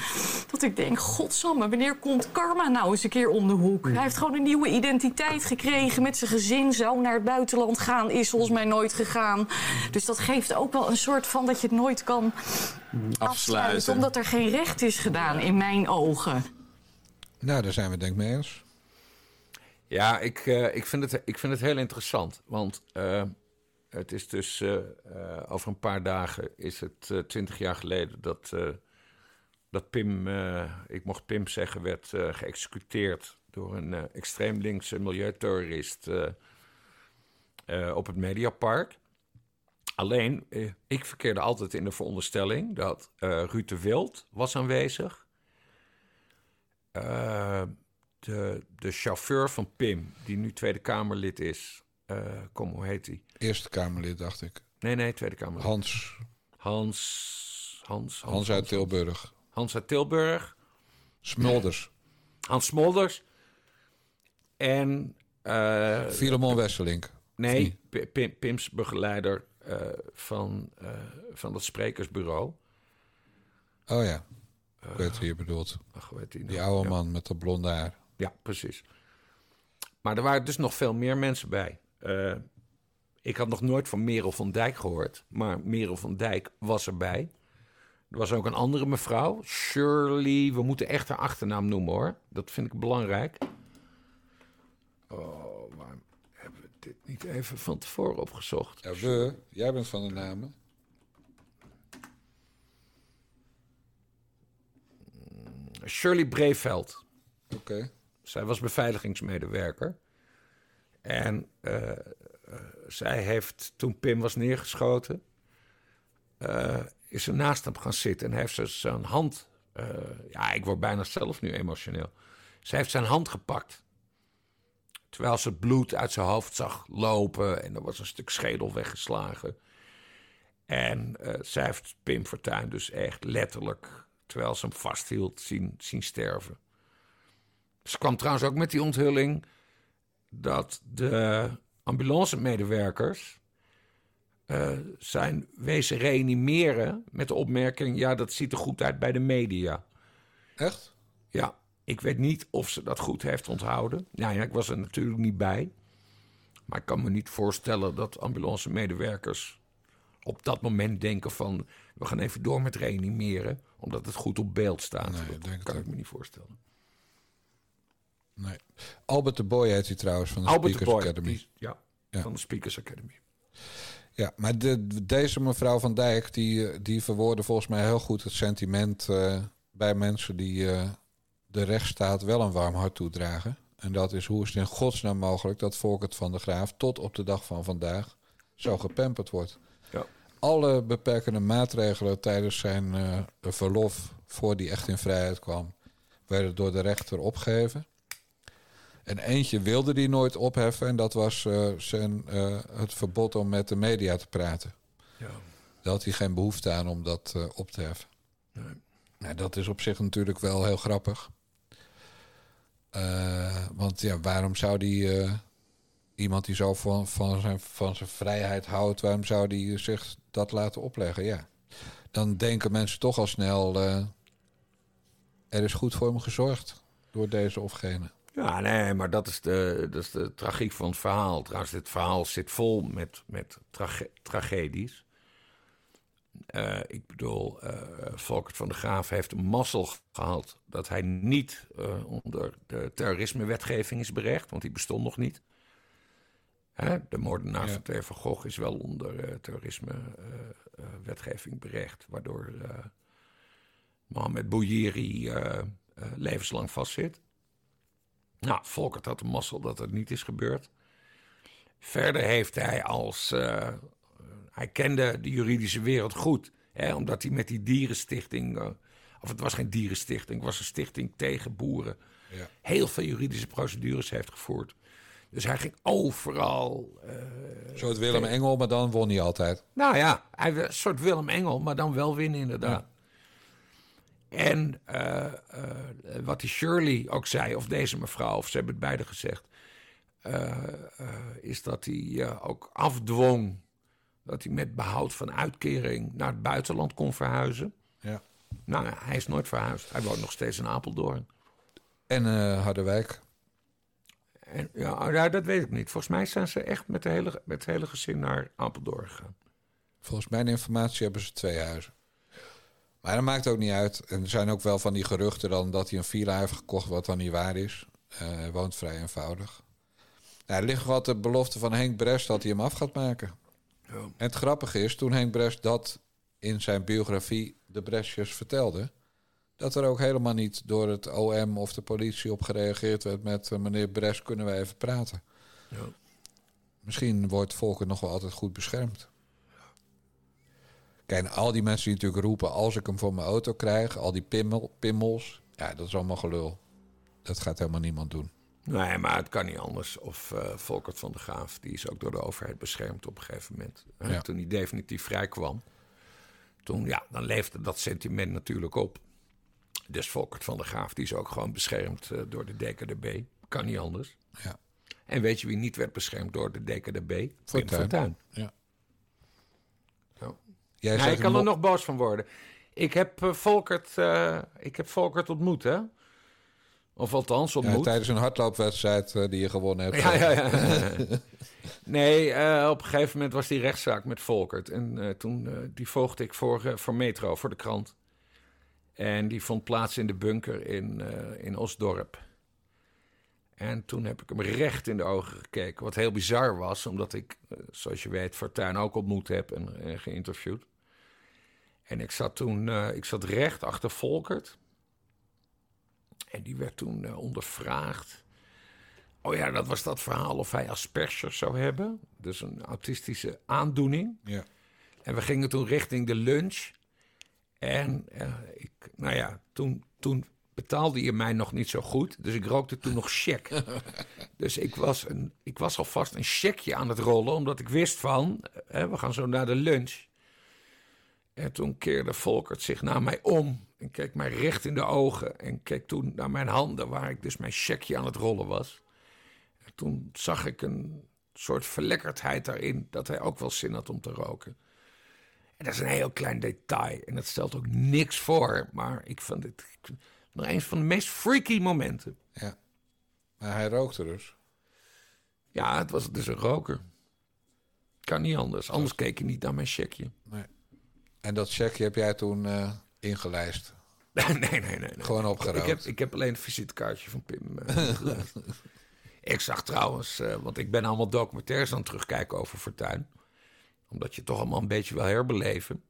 Dat ik denk, godsamme, wanneer komt karma nou eens een keer om de hoek? Hij heeft gewoon een nieuwe identiteit gekregen met zijn gezin. Zou naar het buitenland gaan, is volgens mij nooit gegaan. Dus dat geeft ook wel een soort van dat je het nooit kan afsluiten. Omdat er geen recht is gedaan, in mijn ogen. Nou, daar zijn we denk ik mee eens. Ja, ik, eh, ik, vind het, ik vind het heel interessant. Want eh, het is dus eh, over een paar dagen is het twintig jaar geleden dat, dat Pim, ik mocht Pim zeggen, werd geëxecuteerd door een extreem linkse milieuterrorist op het Mediapark. Alleen, ik verkeerde altijd in de veronderstelling dat Ruud de Wild was aanwezig. Eh, de, de chauffeur van Pim, die nu Tweede Kamerlid is. eh, kom, hoe heet hij? Eerste Kamerlid, dacht ik. Nee, nee, Tweede Kamerlid. Hans, Hans, Hans, Hans uit Tilburg. Hans uit Tilburg. Smulders. Hans Smolders. En, eh, Filemon Wesselink. nee, Pi- Pim, Pims begeleider eh, van, eh, van dat sprekersbureau. Oh ja, ik weet wie je bedoelt. Ach, heet die, Die nou? oude Ja. man met dat blonde haar. Ja, precies. Maar er waren dus nog veel meer mensen bij. Eh, ik had nog nooit van Merel van Dijk gehoord. Maar Merel van Dijk was erbij. Er was ook een andere mevrouw. Shirley. We moeten echt haar achternaam noemen hoor. Dat vind ik belangrijk. Oh, waarom hebben we dit niet even van tevoren opgezocht? Ja, we. Jij bent van de namen. Shirley Breveld. Oké. Zij was beveiligingsmedewerker. En eh, eh, zij heeft, toen Pim was neergeschoten, eh, is ze naast hem gaan zitten en heeft ze zijn hand. ja, ik word bijna zelf nu emotioneel. Ze heeft zijn hand gepakt. Terwijl ze het bloed uit zijn hoofd zag lopen en er was een stuk schedel weggeslagen. En zij heeft Pim Fortuyn dus echt letterlijk, terwijl ze hem vasthield, zien, zien sterven. Ze kwam trouwens ook met die onthulling dat de ambulancemedewerkers eh, zijn wezen reanimeren met de opmerking: ja, dat ziet er goed uit bij de media. Echt? Ja, ik weet niet of ze dat goed heeft onthouden. Nou ja, ik was er natuurlijk niet bij. Maar ik kan me niet voorstellen dat ambulancemedewerkers op dat moment denken van... we gaan even door met reanimeren, omdat het goed op beeld staat. Nee, dat kan ik me niet voorstellen. Nee. Albert de Boy heet hij trouwens van de Albert Speakers Academy. die- ja, Ja. van de Speakers Academy. Ja, maar de, deze mevrouw van Dijk, die, die verwoordde volgens mij heel goed het sentiment eh, bij mensen die eh, de rechtsstaat wel een warm hart toedragen. En dat is hoe is het in godsnaam mogelijk dat Volkert van de Graaf tot op de dag van vandaag zo gepamperd wordt. Alle beperkende maatregelen tijdens zijn eh, verlof, voor die echt in vrijheid kwam, werden door de rechter opgeheven. En eentje wilde die nooit opheffen en dat was eh, zijn, eh, het verbod om met de media te praten. Ja. Daar had hij geen behoefte aan om dat op te heffen. Nee. Nou, dat is op zich natuurlijk wel heel grappig. Want ja, waarom zou die iemand die zo van, van, zijn, van zijn vrijheid houdt, waarom zou die zich dat laten opleggen? Ja. Dan denken mensen toch al snel, eh, er is goed voor hem gezorgd door deze of gene. Ja, nee, maar dat is de, dat is de tragiek van het verhaal. Trouwens, dit verhaal zit vol met, met trage- tragedies. Eh, ik bedoel, eh Volkert van de Graaf heeft mazzel gehad dat hij niet onder de terrorismewetgeving is berecht, want die bestond nog niet. Hè? De moordenaar Ja. van van Gogh is wel onder eh, terrorismewetgeving berecht, waardoor eh Mohamed Bouyeri eh, eh, levenslang vastzit. Nou, Volkert had de mazzel dat het niet is gebeurd. Verder heeft hij als. eh, hij kende de juridische wereld goed. Hè, omdat hij met die dierenstichting. eh, of het was geen dierenstichting, het was een stichting tegen boeren. Ja. Heel veel juridische procedures heeft gevoerd. Dus hij ging overal. Zo het Willem Engel, maar dan won hij altijd. nou ja, hij was een soort Willem Engel, maar dan wel winnen inderdaad. En eh, eh, wat die Shirley ook zei, of deze mevrouw, of ze hebben het beide gezegd, is dat hij ook afdwong dat hij met behoud van uitkering naar het buitenland kon verhuizen. Ja. Nou, hij is nooit verhuisd. Hij woont nog steeds in Apeldoorn. En Harderwijk. En, ja, ja, dat weet ik niet. Volgens mij zijn ze echt met, de hele, met het hele gezin naar Apeldoorn gegaan. Volgens mijn informatie hebben ze twee huizen. Maar dat maakt ook niet uit. En er zijn ook wel van die geruchten dan dat hij een villa heeft gekocht wat dan niet waar is. Eh, hij woont vrij eenvoudig. Nou, er ligt wat de belofte van Henk Brest dat hij hem af gaat maken. En het grappige is, toen Henk Brest dat in zijn biografie de Brestjes vertelde... dat er ook helemaal niet door het OM of de politie op gereageerd werd met... eh, meneer Brest, kunnen we even praten? Ja. Misschien wordt Volker nog wel altijd goed beschermd. Kijk, en al die mensen die natuurlijk roepen... als ik hem voor mijn auto krijg, al die pimmel, pimmels... ja, dat is allemaal gelul. Dat gaat helemaal niemand doen. Nee, maar het kan niet anders. Of eh Volkert van de Graaf, die is ook door de overheid beschermd op een gegeven moment. Ja. Toen hij definitief vrij kwam. Toen, ja, dan leefde dat sentiment natuurlijk op. Dus Volkert van de Graaf, die is ook gewoon beschermd eh, door de DKDB. Kan niet anders. Ja. En weet je wie niet werd beschermd door de DKDB? Pim Fortuyn. Fortuyn. Ja. Ja. Jij ik kan er nog boos van worden. Ik heb, eh, Volkert, eh, ik heb Volkert ontmoet, hè? Of althans ja, ontmoet. tijdens een hardloopwedstrijd die je gewonnen hebt. Ja, ja, ja. nee, op een gegeven moment was die rechtszaak met Volkert. En toen, die volgde ik voor, voor Metro, voor de krant. En die vond plaats in de bunker in, eh, in Osdorp. En toen heb ik hem recht in de ogen gekeken. Wat heel bizar was, omdat ik, eh, zoals je weet, Fortuyn ook ontmoet heb en, en geïnterviewd. En ik zat toen, eh, ik zat recht achter Volkert. En die werd toen eh, ondervraagd. Oh ja, dat was dat verhaal of hij Asperger zou hebben. Dus een autistische aandoening. Ja. En we gingen toen richting de lunch. En eh, ik, nou ja, toen, toen betaalde je mij nog niet zo goed. Dus ik rookte toen nog check. dus ik was, een, ik was alvast een checkje aan het rollen. Omdat ik wist van, eh, we gaan zo naar de lunch. En toen keerde Volkert zich naar mij om. En keek mij recht in de ogen. En keek toen naar mijn handen, waar ik dus mijn checkje aan het rollen was. En toen zag ik een soort verlekkerdheid daarin. Dat hij ook wel zin had om te roken. En dat is een heel klein detail. En dat stelt ook niks voor. Maar ik vond het nog een van de meest freaky momenten. ja. Maar hij rookte dus. Ja, het was dus een roker. Kan niet anders. Anders keek je niet naar mijn checkje. En dat checkje heb jij toen eh, ingelijst. Nee, nee, nee. nee, nee. Gewoon opgerookt. Ik heb, ik heb alleen het visitekaartje van Pim eh. Ik zag trouwens, eh, want ik ben allemaal documentaires aan het terugkijken over Fortuin. Omdat je toch allemaal een beetje wil herbeleven.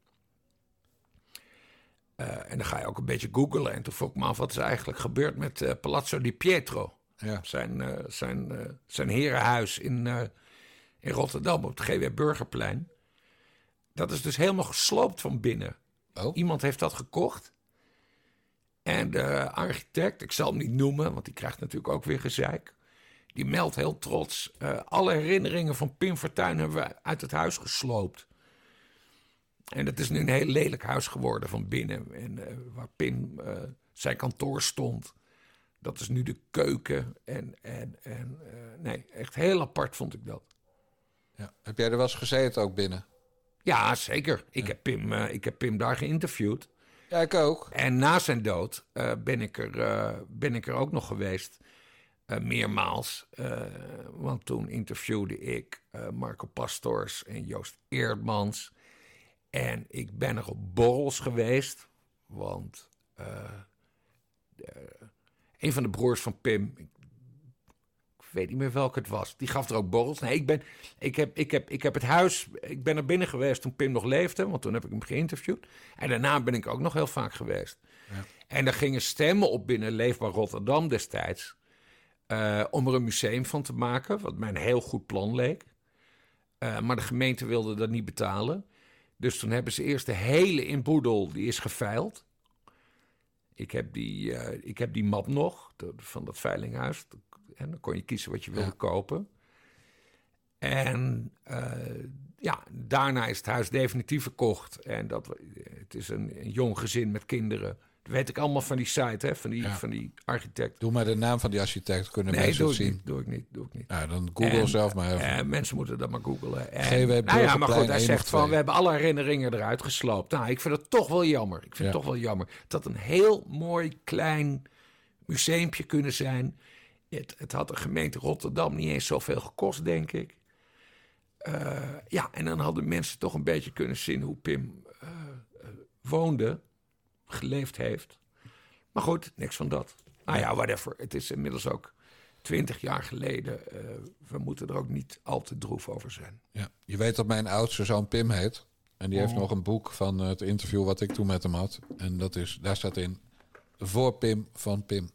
Eh, en dan ga je ook een beetje googlen. En toen vroeg ik me af, wat is eigenlijk gebeurd met eh, Palazzo di Pietro? Ja. Zijn, eh, zijn, zijn herenhuis in, in Rotterdam op het GW Burgerplein. Dat is dus helemaal gesloopt van binnen. Oh. Iemand heeft dat gekocht. En de architect, ik zal hem niet noemen, want die krijgt natuurlijk ook weer gezeik. Die meldt heel trots. eh, alle herinneringen van Pim Fortuyn hebben we uit het huis gesloopt. En het is nu een heel lelijk huis geworden van binnen. En eh, waar Pim eh, zijn kantoor stond. Dat is nu de keuken. En, en, en nee, echt heel apart vond ik dat. Ja. Heb jij er wel eens gezeten ook binnen? Ja, zeker. Ik, heb Pim, ik heb Pim daar geïnterviewd. Ja, ik ook. En na zijn dood ben, ik er, ben ik er ook nog geweest. Eh, meermaals. Eh, want toen interviewde ik eh, Marco Pastors en Joost Eerdmans. En ik ben er op borrels geweest. Want de- een van de broers van Pim, ik, ik weet niet meer welke het was, die gaf er ook borrels. Nee, ik, ben, ik, heb, ik, heb, ik heb het huis, ik ben er binnen geweest toen Pim nog leefde, want toen heb ik hem geïnterviewd. En daarna ben ik ook nog heel vaak geweest. En er gingen stemmen op binnen Leefbaar Rotterdam destijds. Eh, om er een museum van te maken, wat mij een heel goed plan leek. Eh, maar de gemeente wilde dat niet betalen. Dus toen hebben ze eerst de hele inboedel, die is geveild. Ik heb die, eh, ik heb die map nog, de- van dat veilinghuis. En dan kon je kiezen wat je wilde Ja. kopen. En ja, daarna is het huis definitief verkocht. En dat, het is een, een jong gezin met kinderen. Weet ik allemaal van die site, hè, van, die, Ja. van die architect. Doe maar de naam van die architect, kunnen Nee, mensen doe het ik, zien. niet, doe ik niet, doe ik niet. Nou, dan Google En, zelf maar even. mensen moeten dat maar googlen. En, GW nou ja, maar goed, hij 1 zegt van, 2. we hebben alle herinneringen eruit gesloopt. Nou, ik vind het toch wel jammer. Ik vind het toch wel jammer. Dat een heel mooi klein museumpje kunnen zijn. Het, het had de gemeente Rotterdam niet eens zoveel gekost, denk ik. Eh, ja, en dan hadden mensen toch een beetje kunnen zien hoe Pim eh, eh, woonde, geleefd heeft. Maar goed, niks van dat. Nou ja, whatever. Het is inmiddels ook twintig jaar geleden. Eh, we moeten er ook niet al te droef over zijn. Ja. Je weet dat mijn oudste zoon Pim heet. En die heeft Oh. nog een boek van het interview wat ik toen met hem had. En dat is, daar staat in voor Pim van Pim.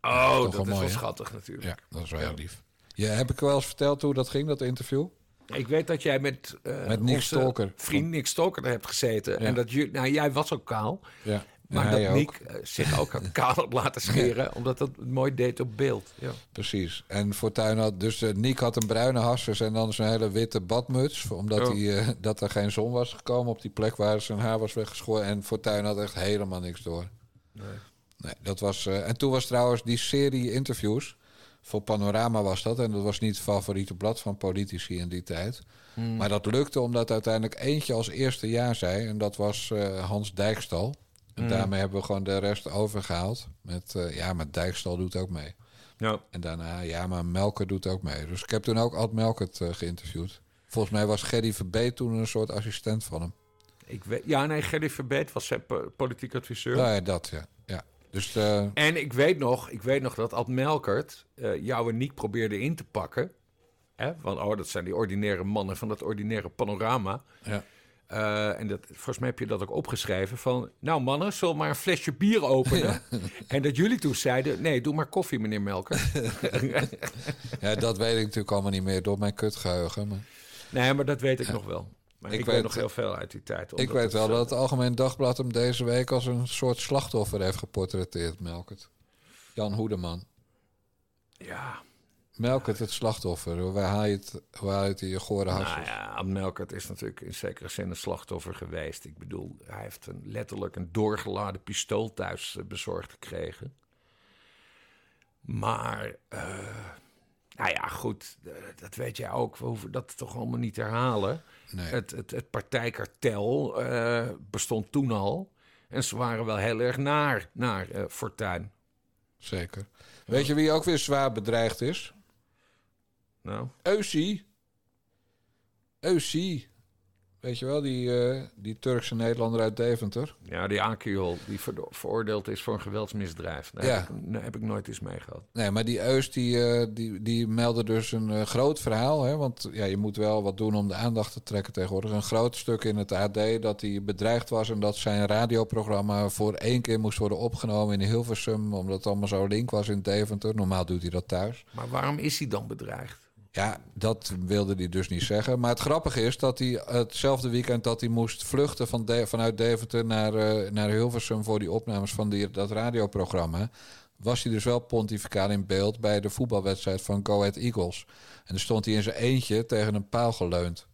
Oh, dat wel is mooi, wel schattig natuurlijk. Ja, dat is wel heel lief. Ja, heb ik wel eens verteld hoe dat ging, dat interview? Ik weet dat jij met, eh Met Nick Stalker. vriend Nick daar hebt gezeten. En dat je, nou, jij was ook kaal. Ja. Maar dat ook. Nick eh, zich ook kaal had laten scheren. Omdat dat mooi deed op beeld. Ja. Precies. En Fortuyn had... Dus eh, Nick had een bruine hassers en dan zo'n hele witte badmuts. Omdat Oh. hij, dat er geen zon was gekomen op die plek waar zijn haar was weggeschoren. En Fortuyn had echt helemaal niks door. Nee, dat was... en toen was trouwens die serie interviews... Voor Panorama was dat. En dat was niet het favoriete blad van politici in die tijd. Maar dat lukte omdat uiteindelijk eentje als eerste jaar zei. En dat was eh, Hans Dijkstal. En daarmee hebben we gewoon de rest overgehaald. Met, eh, ja, maar Dijkstal doet ook mee. Ja. En daarna, ja, maar Melker doet ook mee. Dus ik heb toen ook Ad Melkert eh, geïnterviewd. Volgens mij was Gerry Verbeet toen een soort assistent van hem. Ik weet, ja, nee, Gerry Verbeet was zijn po- politiek adviseur. Nou ja, dat ja. Dus eh, En ik weet nog, ik weet nog dat Ad Melkert eh, jou en Niek probeerde in te pakken. Hè? Want oh, dat zijn die ordinaire mannen van dat ordinaire panorama. ja. Eh, en dat, volgens mij heb je dat ook opgeschreven van... Nou mannen, zullen we maar een flesje bier openen? En dat jullie toen zeiden... Nee, doe maar koffie, meneer Melker. ja, dat weet ik natuurlijk allemaal niet meer door mijn kutgeheugen. Maar nee, maar dat weet ik nog wel. Maar Ik ik, weet- nog heel veel uit die tijd. ik weet wel dat het Algemeen Dagblad hem deze week als een soort slachtoffer heeft geportretteerd, Melkert. Jan Hoedeman. Ja, Melkert het slachtoffer. Waar haal je het, waar haal je je gore nou ja, Melkert is natuurlijk in zekere zin een slachtoffer geweest. Ik bedoel, hij heeft een, letterlijk een doorgeladen pistool thuis eh, bezorgd gekregen. Maar, eh, nou ja, goed, eh, dat weet jij ook. We hoeven dat toch allemaal niet te herhalen. Nee. Het, het, het partijkartel eh, bestond toen al. En ze waren wel heel erg naar, naar eh, Fortuyn. Zeker. Weet je wie ook weer zwaar bedreigd is? Nou, Eusie. Eusie. Weet je wel, die, eh, die Turkse Nederlander uit Deventer. ja, die Akil, die ver- veroordeeld is voor een geweldsmisdrijf. Daar, Ja. heb, ik, daar heb ik nooit iets mee gehad. Nee, maar die Eus die, eh, die, die meldde dus een eh, groot verhaal. Hè? Want ja, je moet wel wat doen om de aandacht te trekken tegenwoordig. Een groot stuk in het AD dat hij bedreigd was... en dat zijn radioprogramma voor één keer moest worden opgenomen in Hilversum... omdat het allemaal zo link was in Deventer. Normaal doet hij dat thuis. Maar waarom is hij dan bedreigd? Ja, dat wilde hij dus niet zeggen. Maar het grappige is dat hij hetzelfde weekend dat hij moest vluchten van De- vanuit Deventer naar, eh, naar Hilversum voor die opnames van die, dat radioprogramma. Was hij dus wel pontificaal in beeld bij de voetbalwedstrijd van Go Ahead Eagles. En dan stond hij in zijn eentje tegen een paal geleund.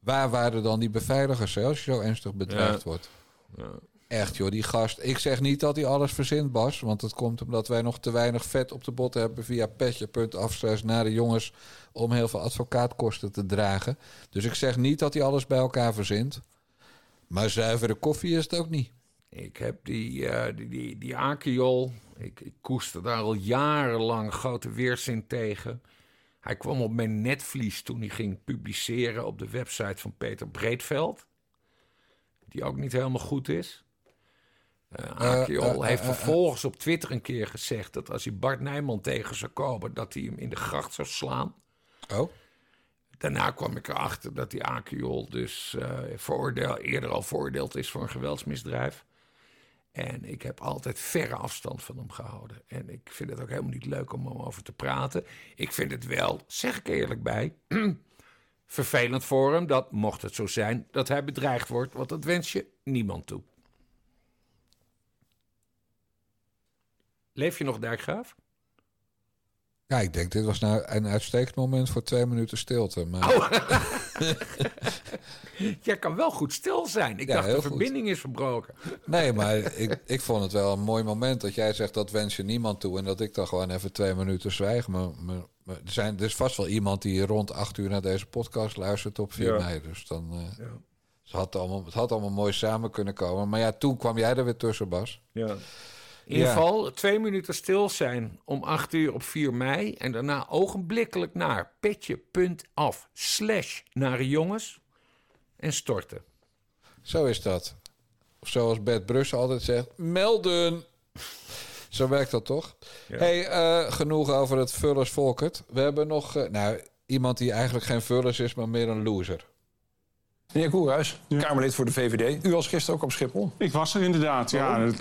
Waar waren dan die beveiligers hè, als je zo ernstig bedreigd Ja. wordt? Ja. Echt joh, die gast. Ik zeg niet dat hij alles verzint, Bas. Want het komt omdat wij nog te weinig vet op de botten hebben via petje.af naar de jongens om heel veel advocaatkosten te dragen. Dus ik zeg niet dat hij alles bij elkaar verzint. Maar zuivere koffie is het ook niet. Ik heb die, eh die, die, die. Ik, ik koester daar al jarenlang grote weerzin tegen. Hij kwam op mijn netvlies toen hij ging publiceren op de website van Peter Breedveld. Die ook niet helemaal goed is. Eh Akiol eh, eh, heeft vervolgens op Twitter een keer gezegd dat als hij Bart Nijman tegen zou komen, dat hij hem in de gracht zou slaan. Oh, Daarna kwam ik erachter dat die Akiol dus veroordeel, eerder al veroordeeld is voor een geweldsmisdrijf. En ik heb altijd verre afstand van hem gehouden. En ik vind het ook helemaal niet leuk om hem over te praten. Ik vind het wel, zeg ik eerlijk bij, vervelend voor hem dat, mocht het zo zijn, dat hij bedreigd wordt. Want dat wens je niemand toe. Leef je nog, Dijkgraaf? ja, ik denk dit was nou een uitstekend moment voor twee minuten stilte. Maar Oh. Jij kan wel goed stil zijn. Ik Ja, dacht, de goed. verbinding is verbroken. nee, maar ik, ik vond het wel een mooi moment dat jij zegt dat wens je niemand toe en dat ik dan gewoon even twee minuten zwijg. Maar, maar, maar er, zijn, er is vast wel iemand die rond acht uur naar deze podcast luistert op 4 Ja. mei. Dus dan eh, het had allemaal, het had allemaal mooi samen kunnen komen. Maar ja, toen kwam jij er weer tussen, Bas. Ja. In ieder Ja. geval twee minuten stil zijn om 8 uur op 4 mei. En daarna ogenblikkelijk naar petje.af slash nare jongens. En storten. Zo is dat. Of zoals Bert Brussel altijd zegt, melden. Zo werkt dat toch? hey, eh, genoeg over het Vullers Volkert. We hebben nog eh, nou, iemand die eigenlijk geen Vullers is, maar meer een loser. Meneer Koerhuis, Kamerlid voor de VVD. U was gisteren ook op Schiphol. Ik was er inderdaad, ja. Oh.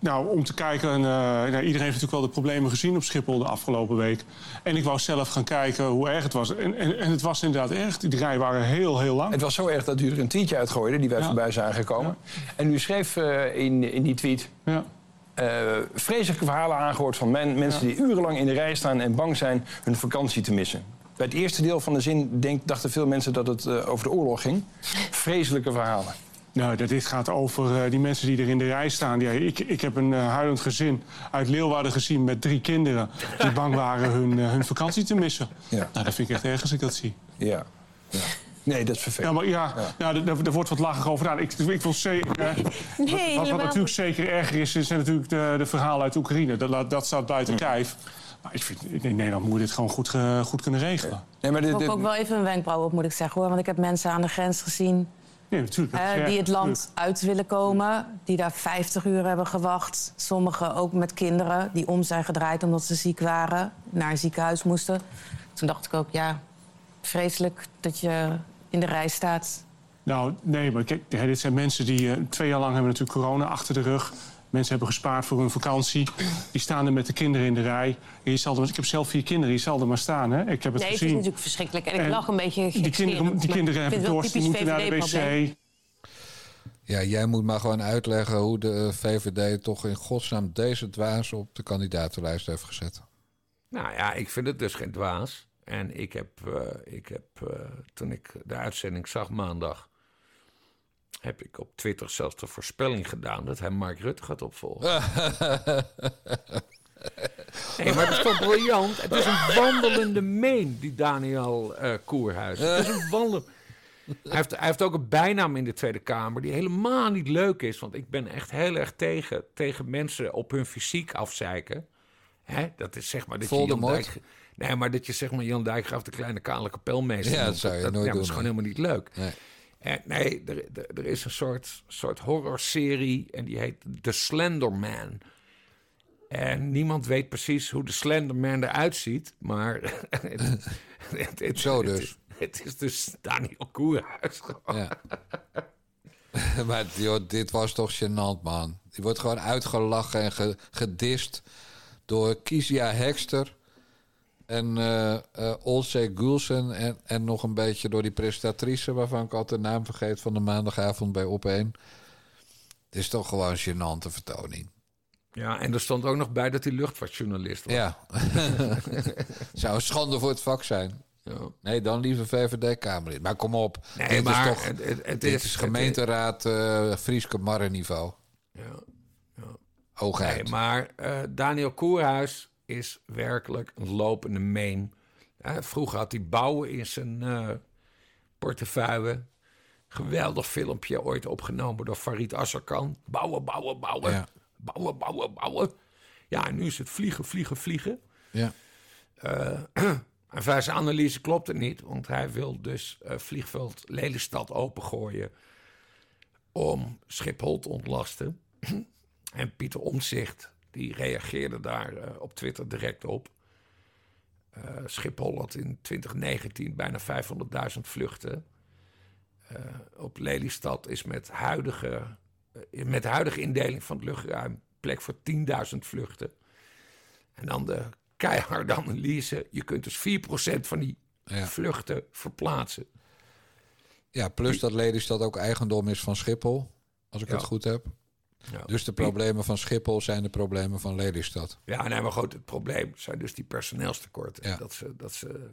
Nou, om te kijken, eh, nou, iedereen heeft natuurlijk wel de problemen gezien op Schiphol de afgelopen week. En ik wou zelf gaan kijken hoe erg het was. En, en, en het was inderdaad erg. Die rijen waren heel, heel lang. Het was zo erg dat u er een tweetje uitgooide die wij Ja. voorbij zijn gekomen. En u schreef eh, in, in die tweet... Ja. eh, vreselijke verhalen aangehoord van men, mensen die urenlang in de rij staan... en bang zijn hun vakantie te missen. Bij het eerste deel van de zin denk, dachten veel mensen dat het over de oorlog ging. Vreselijke verhalen. Nou, dat- dit gaat over eh, die mensen die er in de rij staan. Ja, ik, ik heb een eh, huilend gezin uit Leeuwarden gezien met drie kinderen... die bang waren hun, eh, hun vakantie te missen. Ja. Nou, dat vind ik echt erg als ik dat zie. Ja. ja. Nee, dat is Ja, vervelend. maar ja, ja. daar, daar wordt wat lachen over gedaan. Ik, ik wil zeker... eh, wat, wat, natuurlijk zeker erger is, zijn natuurlijk de, de verhalen uit Oekraïne. Dat, dat staat buiten kijf. Maar ik vind, in Nederland moet je dit gewoon goed, goed kunnen regelen. Nee, maar dit, Ik heb ook wel even een wenkbrauw op, moet ik zeggen hoor. Want ik heb mensen aan de grens gezien Nee, natuurlijk. die het land uit willen komen. Die daar 50 uur hebben gewacht. Sommigen ook met kinderen die om zijn gedraaid omdat ze ziek waren. Naar een ziekenhuis moesten. Toen dacht ik ook, ja, vreselijk dat je in de rij staat. Nou, nee, maar kijk, dit zijn mensen die eh, twee jaar lang hebben natuurlijk corona achter de rug. Mensen hebben gespaard voor hun vakantie. Die staan er met de kinderen in de rij. En je zal er, ik heb zelf vier kinderen, je zal er maar staan. Hè? Ik heb het Nee, het is gezien. natuurlijk verschrikkelijk. En ik lach een beetje die kinderen, die kinderen hebben dorst, die moeten naar de wc. Ja, jij moet maar gewoon uitleggen hoe de eh, VVD toch in godsnaam deze dwaas op de kandidatenlijst heeft gezet. Nou ja, ik vind het dus geen dwaas. En ik heb, eh, ik heb eh, toen ik de uitzending zag maandag... heb ik op Twitter zelfs de voorspelling gedaan... dat hij Mark Rutte gaat opvolgen. Nee, maar dat is toch briljant? Het is een wandelende meen, die Daniel eh Koerhuis. Het is een wandel... Hij heeft, hij heeft ook een bijnaam in de Tweede Kamer die helemaal niet leuk is. Want ik ben echt heel erg tegen, tegen mensen op hun fysiek afzeiken. Hè? Dat is zeg maar dat je Jan Voldemort? Dijk... Nee, maar dat je zeg maar Jan Dijkgraaf de kleine kale kapelmeester Ja, dat zou je nooit ja, doen, Dat is gewoon helemaal niet leuk. Nee. En nee, er, er, er is een soort, soort horrorserie en die heet The Slender Man. En niemand weet precies hoe de Slender Man eruit ziet, maar... het, het- het- Zo dus. is- Het is dus Daniel Koerhuis. Ja. maar joh, dit was toch gênant, man. Die wordt gewoon uitgelachen en ge- gedist door Kizia Hekster en eh eh Olse Gulsen en, en nog een beetje door die presentatrice... waarvan ik altijd de naam vergeet van de maandagavond bij Op1. Het is toch gewoon een gênante vertoning. Ja, en er stond ook nog bij dat hij luchtvaartjournalist was. Ja. Zou een schande voor het vak zijn. Nee, dan liever VVD-Kamerlid. Maar kom op. Nee, dit maar is toch het- het- het dit is- is gemeenteraad eh Frieske Marrenniveau. Ja, Hooguit. Nee, maar eh, Daniel Koerhuis is werkelijk een lopende meen. Eh, vroeger had hij bouwen in zijn eh, portefeuille. Geweldig filmpje ooit opgenomen door Farid Asserkan. Bouwen, bouwen, bouwen. Ja. Bouwen, bouwen, bouwen. Ja, en nu is het vliegen, vliegen, vliegen. Ja. En van zijn analyse klopt het niet, want hij wil dus eh, vliegveld Lelystad opengooien om Schiphol te ontlasten. en Pieter Omtzigt, die reageerde daar eh, op Twitter direct op. Eh, Schiphol had in 2019 bijna 500.000 vluchten. Eh, op Lelystad is met huidige, met de huidige indeling van het luchtruim plek voor 10.000 vluchten. En dan de keiharde analyse. Je kunt dus 4% van die Ja. vluchten verplaatsen. Ja, plus dat Lelystad ook eigendom is van Schiphol, als ik Ja. het goed heb. Ja. Dus de problemen van Schiphol zijn de problemen van Lelystad. Ja, nee, maar goed, het probleem zijn dus die personeelstekorten. Ja. Dat, ze, dat, ze,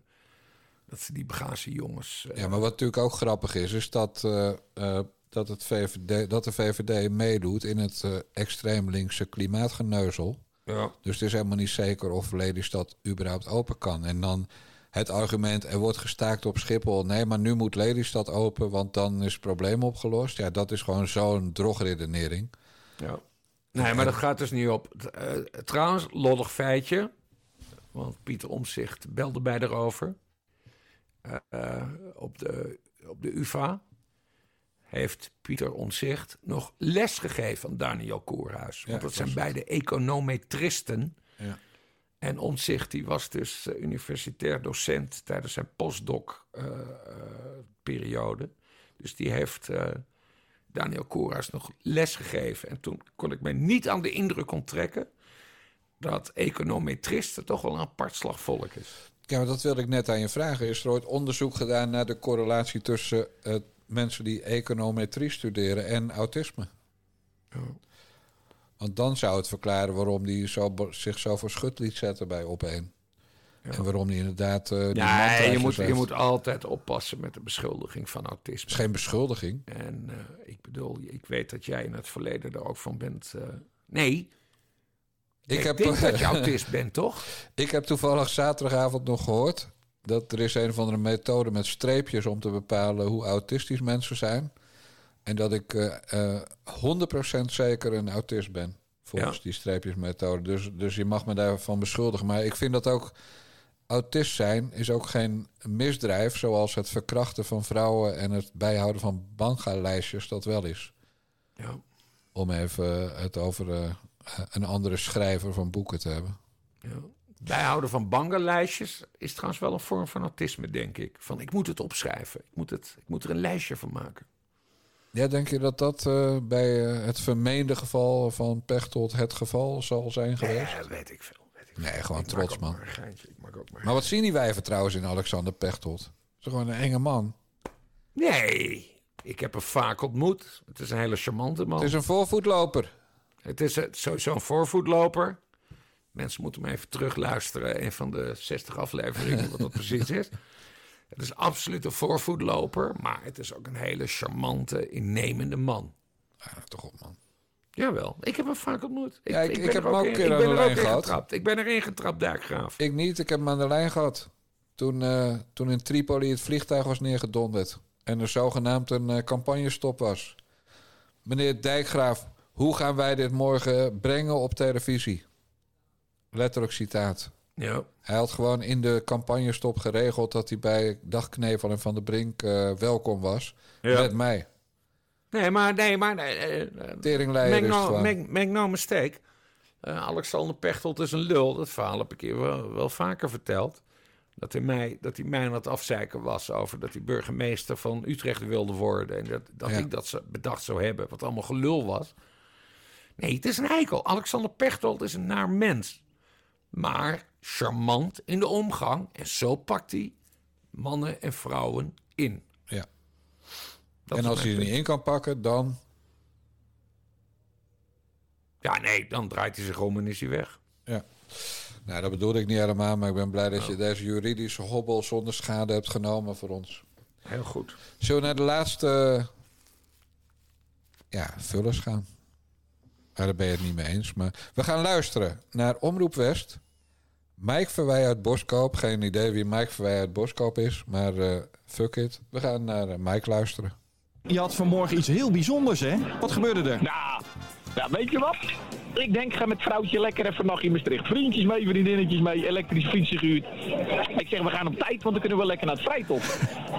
dat ze die bagagejongens... eh, Ja, maar wat natuurlijk ook grappig is, is dat, eh, eh, dat, het VVD, dat de VVD meedoet in het eh, extreem linkse klimaatgeneuzel. Ja. Dus het is helemaal niet zeker of Lelystad überhaupt open kan. En dan het argument, er wordt gestaakt op Schiphol. Nee, maar nu moet Lelystad open, want dan is het probleem opgelost. Ja, dat is gewoon zo'n drogredenering. Ja. Nee, maar dat gaat dus niet op. Eh, trouwens, lollig feitje. Want Pieter Omzicht belde bij erover. Eh, eh, op, de, op de UvA heeft Pieter Omzicht nog les gegeven aan Daniel Koerhuis. Want Ja, dat zijn beide econometristen. Ja. En Omzicht die was dus universitair docent tijdens zijn postdoc-periode. dus die heeft Daniel Koerhuis nog les gegeven. En toen kon ik mij niet aan de indruk onttrekken... dat econometristen toch wel een apart slagvolk is. Ja, maar dat wilde ik net aan je vragen. Is er ooit onderzoek gedaan naar de correlatie tussen eh, mensen die econometrie studeren en autisme? Want dan zou het verklaren waarom die zo, zich zo voor schut liet zetten bij Opeen. En waarom die inderdaad. die Nee, je moet, je moet altijd oppassen met de beschuldiging van autisme. Het is geen beschuldiging. En eh, ik bedoel, ik weet dat jij in het verleden er ook van bent. eh, nee. Ik Ik heb- denk dat je autist bent, toch? Ik heb toevallig zaterdagavond nog gehoord dat er is een of andere methode met streepjes om te bepalen hoe autistisch mensen zijn. En dat ik eh 100% zeker een autist ben. Volgens Ja. die streepjesmethode. Dus, dus je mag me daarvan beschuldigen. Maar ik vind dat ook. Autist zijn is ook geen misdrijf. Zoals het verkrachten van vrouwen en het bijhouden van banga-lijstjes dat wel is. Ja. Om even het over eh, een andere schrijver van boeken te hebben. Ja. Bijhouden van bangenlijstjes is trouwens wel een vorm van autisme, denk ik. Van ik moet het opschrijven. Ik moet, het, ik moet er een lijstje van maken. Ja, denk je dat dat eh, bij eh, het vermeende geval van Pechtold het geval zal zijn geweest? Ja, weet ik veel. Nee, gewoon Ik trots, man. maar geintje. Ik maak ook maar Maar wat zien die wijven trouwens in Alexander Pechtold? Is gewoon een enge man. Nee, ik heb hem vaak ontmoet. Het is een hele charmante man. Het is een voorvoetloper. Het is sowieso een voorvoetloper. Mensen moeten hem even terugluisteren. Een van de 60 afleveringen, wat dat precies is. Het is absoluut een voorvoetloper. Maar het is ook een hele charmante, innemende man. Ja, toch op, man. Jawel, ik heb hem vaak ontmoet. Ja, ik- ik heb hem ook een keer aan de lijn gehad. getrapt. Ik ben erin getrapt, Dijkgraaf. Ik niet, ik heb hem aan de lijn gehad. Toen, eh, toen in Tripoli het vliegtuig was neergedonderd. En er zogenaamd een eh, campagnestop was. Meneer Dijkgraaf, hoe gaan wij dit morgen brengen op televisie? Letterlijk citaat. Ja. Hij had gewoon in de campagnestop geregeld dat hij bij Dagknevel en Van der Brink eh, welkom was. Ja. Met mij. Nee, maar... Nee, maar nee, Teringleier make no, gewoon. make, make no mistake. Alexander Pechtold is een lul. Dat verhaal heb ik hier wel, wel vaker verteld. Dat hij, mij, dat hij mij aan het afzeiken was over dat hij burgemeester van Utrecht wilde worden. En dat, dat Ja. ik dat ze- bedacht zou hebben, wat allemaal gelul was. Nee, het is een eikel. Alexander Pechtold is een naar mens. Maar charmant in de omgang. En zo pakt hij mannen en vrouwen in. Dat en als hij er niet in kan pakken, dan... Ja, nee, dan draait hij zich om en is hij weg. Ja. Nou, dat bedoelde ik niet helemaal, maar ik ben blij dat je deze juridische hobbel zonder schade hebt genomen voor ons. Heel goed. Zullen we naar de laatste ja, vullers gaan? Daar ben je het niet mee eens. Maar we gaan luisteren naar Omroep West. Mike Verwij uit Boskoop. Geen idee wie Mike Verwij uit Boskoop is, maar eh, fuck it. We gaan naar eh, Mike luisteren. Je had vanmorgen iets heel bijzonders, hè? Wat gebeurde er? Nou, ja, weet je wat? Ik denk, ga met vrouwtje lekker even nachtje in Maastricht. Vriendjes mee, vriendinnetjes mee, elektrische fietsen gehuurd. Ik zeg, we gaan op tijd, want dan kunnen we lekker naar het Vrijtop.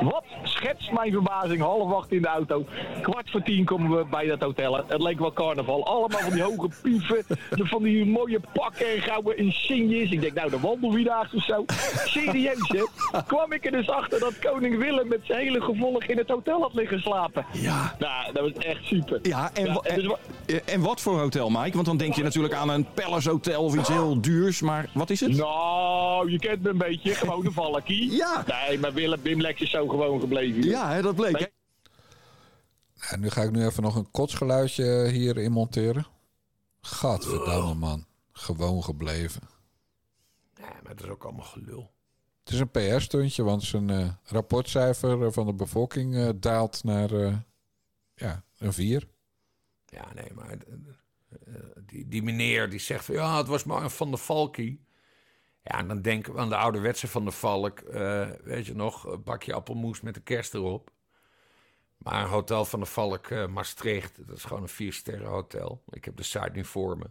Wat schetst mijn verbazing, half acht in de auto. Kwart voor tien komen we bij dat hotel. Het leek wel carnaval. Allemaal van die hoge pieven, de- van die mooie pakken en gouden insignes. Ik denk, nou, de wandelvierdaagse of zo. Serieus, hè? Kwam ik er dus achter dat koning Willem met zijn hele gevolg in het hotel had liggen slapen. Ja. Nou, dat was echt super. Ja, en, dus wa- en, en wat voor hotel, Mike? Want dan denk je natuurlijk aan een Palace Hotel of iets heel duurs. Maar wat is het? Nou, je kent me een beetje. Gewoon een valkie. Ja. Nee, maar Willem Bimlex is zo gewoon gebleven. Ja, hè, dat bleek. hè? En nu ga ik nu even nog een kotsgeluidje hierin monteren. Gadverdamme man. Gewoon gebleven. Ja, maar dat is ook allemaal gelul. Het is een PR-stuntje, want zijn eh, rapportcijfer eh, van de bevolking eh, daalt naar eh, ja, een 4. Ja, nee, maar die, die meneer die zegt van ja, het was maar een Van der Valkie. Ja, en dan denken we aan de ouderwetse Van der Valk. eh, weet je nog, een bakje appelmoes met de kerst erop. Maar Hotel Van der Valk eh, Maastricht, dat is gewoon een vier sterren hotel. Ik heb de site nu voor me.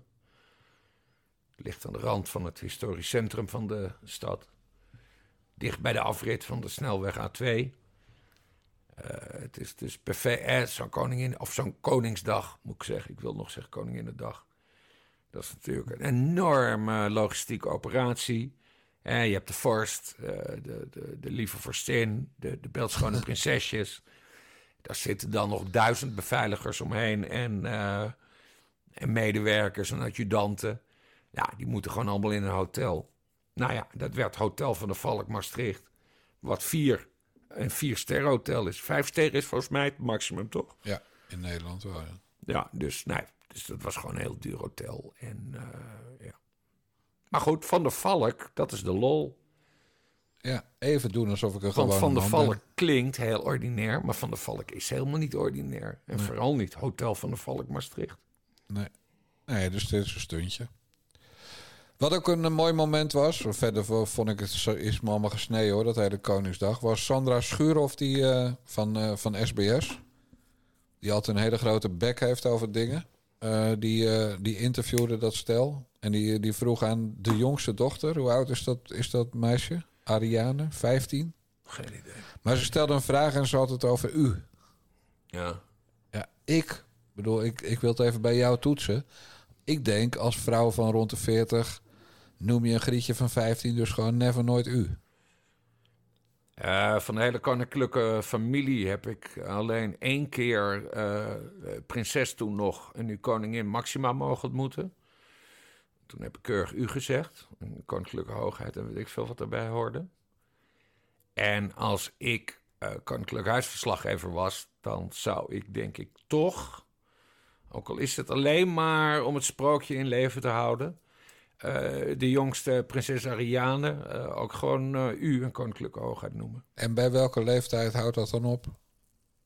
Het ligt aan de rand van het historisch centrum van de stad. Dicht bij de afrit van de snelweg A2. Eh, het is dus perfect. Zo'n koningin, of zo'n Koningsdag, moet ik zeggen. Ik wil nog zeggen Koninginnedag. Dat is natuurlijk een enorme logistieke operatie. Je hebt de vorst, eh, de, de, de lieve vorstin, de, de beeldschone prinsesjes. Daar zitten dan nog duizend beveiligers omheen en, eh, en medewerkers en adjudanten. Ja, die moeten gewoon allemaal in een hotel. Nou ja, dat werd Hotel van de Valk Maastricht. Wat vier, een vier sterren hotel is. Vijf sterren is volgens mij het maximum, toch? Ja, in Nederland wel. Ja. Ja, dus, nee, dus dat was gewoon een heel duur hotel. En, eh, ja. Maar goed, Van der Valk, dat is de lol. Ja, even doen alsof ik een Want Van der Valk ben. klinkt heel ordinair, maar Van der Valk is helemaal niet ordinair. En Nee. vooral niet Hotel van der Valk Maastricht. Nee. nee, dus dit is een stuntje. Wat ook een, eh, mooi moment was, verder vo- vond ik het is me allemaal gesneden hoor, dat hele Koningsdag, was Sandra Schuurhoff die, eh, van, van SBS. Die altijd een hele grote bek heeft over dingen. Eh, die, eh, die interviewde dat stel. En die, die vroeg aan de jongste dochter, hoe oud is dat, is dat meisje? Ariane, 15? Geen idee. Maar ze stelde een vraag en ze had het over u. Ja. Ja, ik bedoel, ik, ik wil het even bij jou toetsen. Ik denk als vrouw van rond de 40 noem je een grietje van 15 dus gewoon never nooit u. Eh, van de hele koninklijke familie heb ik alleen één keer eh, prinses toen nog en nu koningin Maxima mogen ontmoeten. Toen heb ik keurig u gezegd. Koninklijke hoogheid en weet ik veel wat erbij hoorde. En als ik eh, koninklijk huisverslaggever was, dan zou ik denk ik toch, ook al is het alleen maar om het sprookje in leven te houden, de jongste prinses Ariane eh, ook gewoon eh, u een koninklijke hoogheid noemen. En bij welke leeftijd houdt dat dan op?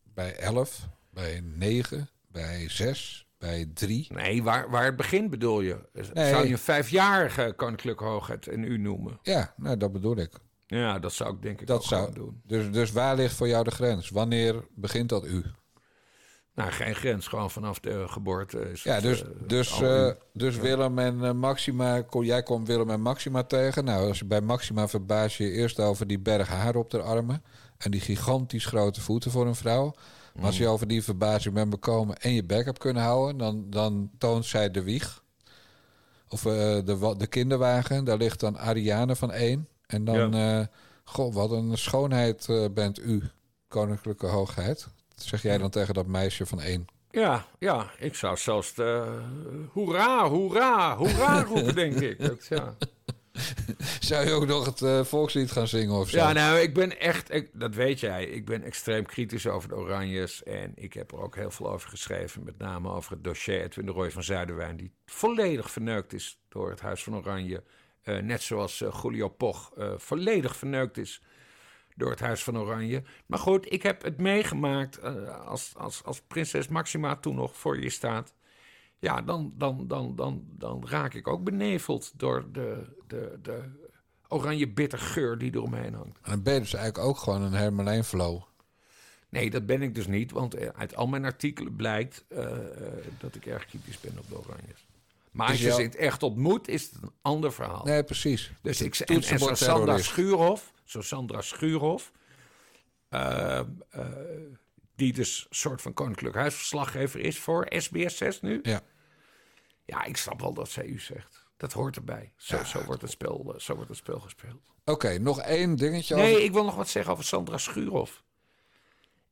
Bij 11, bij 9, bij 6, bij 3? Nee, waar, waar het begint bedoel je? Nee. Zou je een vijfjarige koninklijke hoogheid en u noemen? Ja, nou, dat bedoel ik. Ja, dat zou ik denk ik Dat ook zou, doen. dus, dus waar ligt voor jou de grens? Wanneer begint dat u? Nou, geen grens, gewoon vanaf de geboorte. Is Ja, het, dus, eh, dus, eh, dus Willem en eh, Maxima, jij komt Willem en Maxima tegen. Nou, als je bij Maxima verbaas je je eerst over die berg haar op de armen. En die gigantisch grote voeten voor een vrouw. Maar als je over die verbazing bent bekomen en je bek hebt kunnen houden, dan, dan toont zij de wieg. Of de, de kinderwagen, daar ligt dan Ariane van één. En dan, goh, wat een schoonheid bent u, koninklijke hoogheid. Zeg jij dan tegen dat meisje van één. Ja, ja, ik zou zelfs de, hoera, hoera, hoera roepen, denk ik. Dat, ja. Zou je ook nog het eh, volkslied gaan zingen of zo? Ja, nou, ik ben echt, ik, dat weet jij, ik ben extreem kritisch over de Oranjes. En ik heb er ook heel veel over geschreven. Met name over het dossier Edwin de Roy van Zuiderwijn. Die volledig verneukt is door het Huis van Oranje. Eh, net zoals eh, Julio Poch eh, volledig verneukt is door het Huis van Oranje. Maar goed, ik heb het meegemaakt eh, als, als, als prinses Maxima toen nog voor je staat. Ja, dan, dan, dan, dan, dan raak ik ook beneveld door de, de, de oranje bitter geur die eromheen hangt. En dan ben je dus eigenlijk ook gewoon een Hermelijn flow. Nee, dat ben ik dus niet, want eh, uit al mijn artikelen blijkt eh, dat ik erg kritisch ben op de Oranjes. Maar Dus als je ze echt ontmoet, is het een ander verhaal. Nee, precies. Dus ik en, en Toetsenbord zo Sandra. Schuurhof, zo Sandra Schuurhof, die dus een soort van koninklijk huisverslaggever is voor SBS 6 nu. Ja. Ja, ik snap wel dat zij u zegt. Dat hoort erbij. Zo, zo, wordt, het spel, eh, zo wordt het spel gespeeld. Oké, nog één dingetje Nee, over... ik wil nog wat zeggen over Sandra Schuurhof.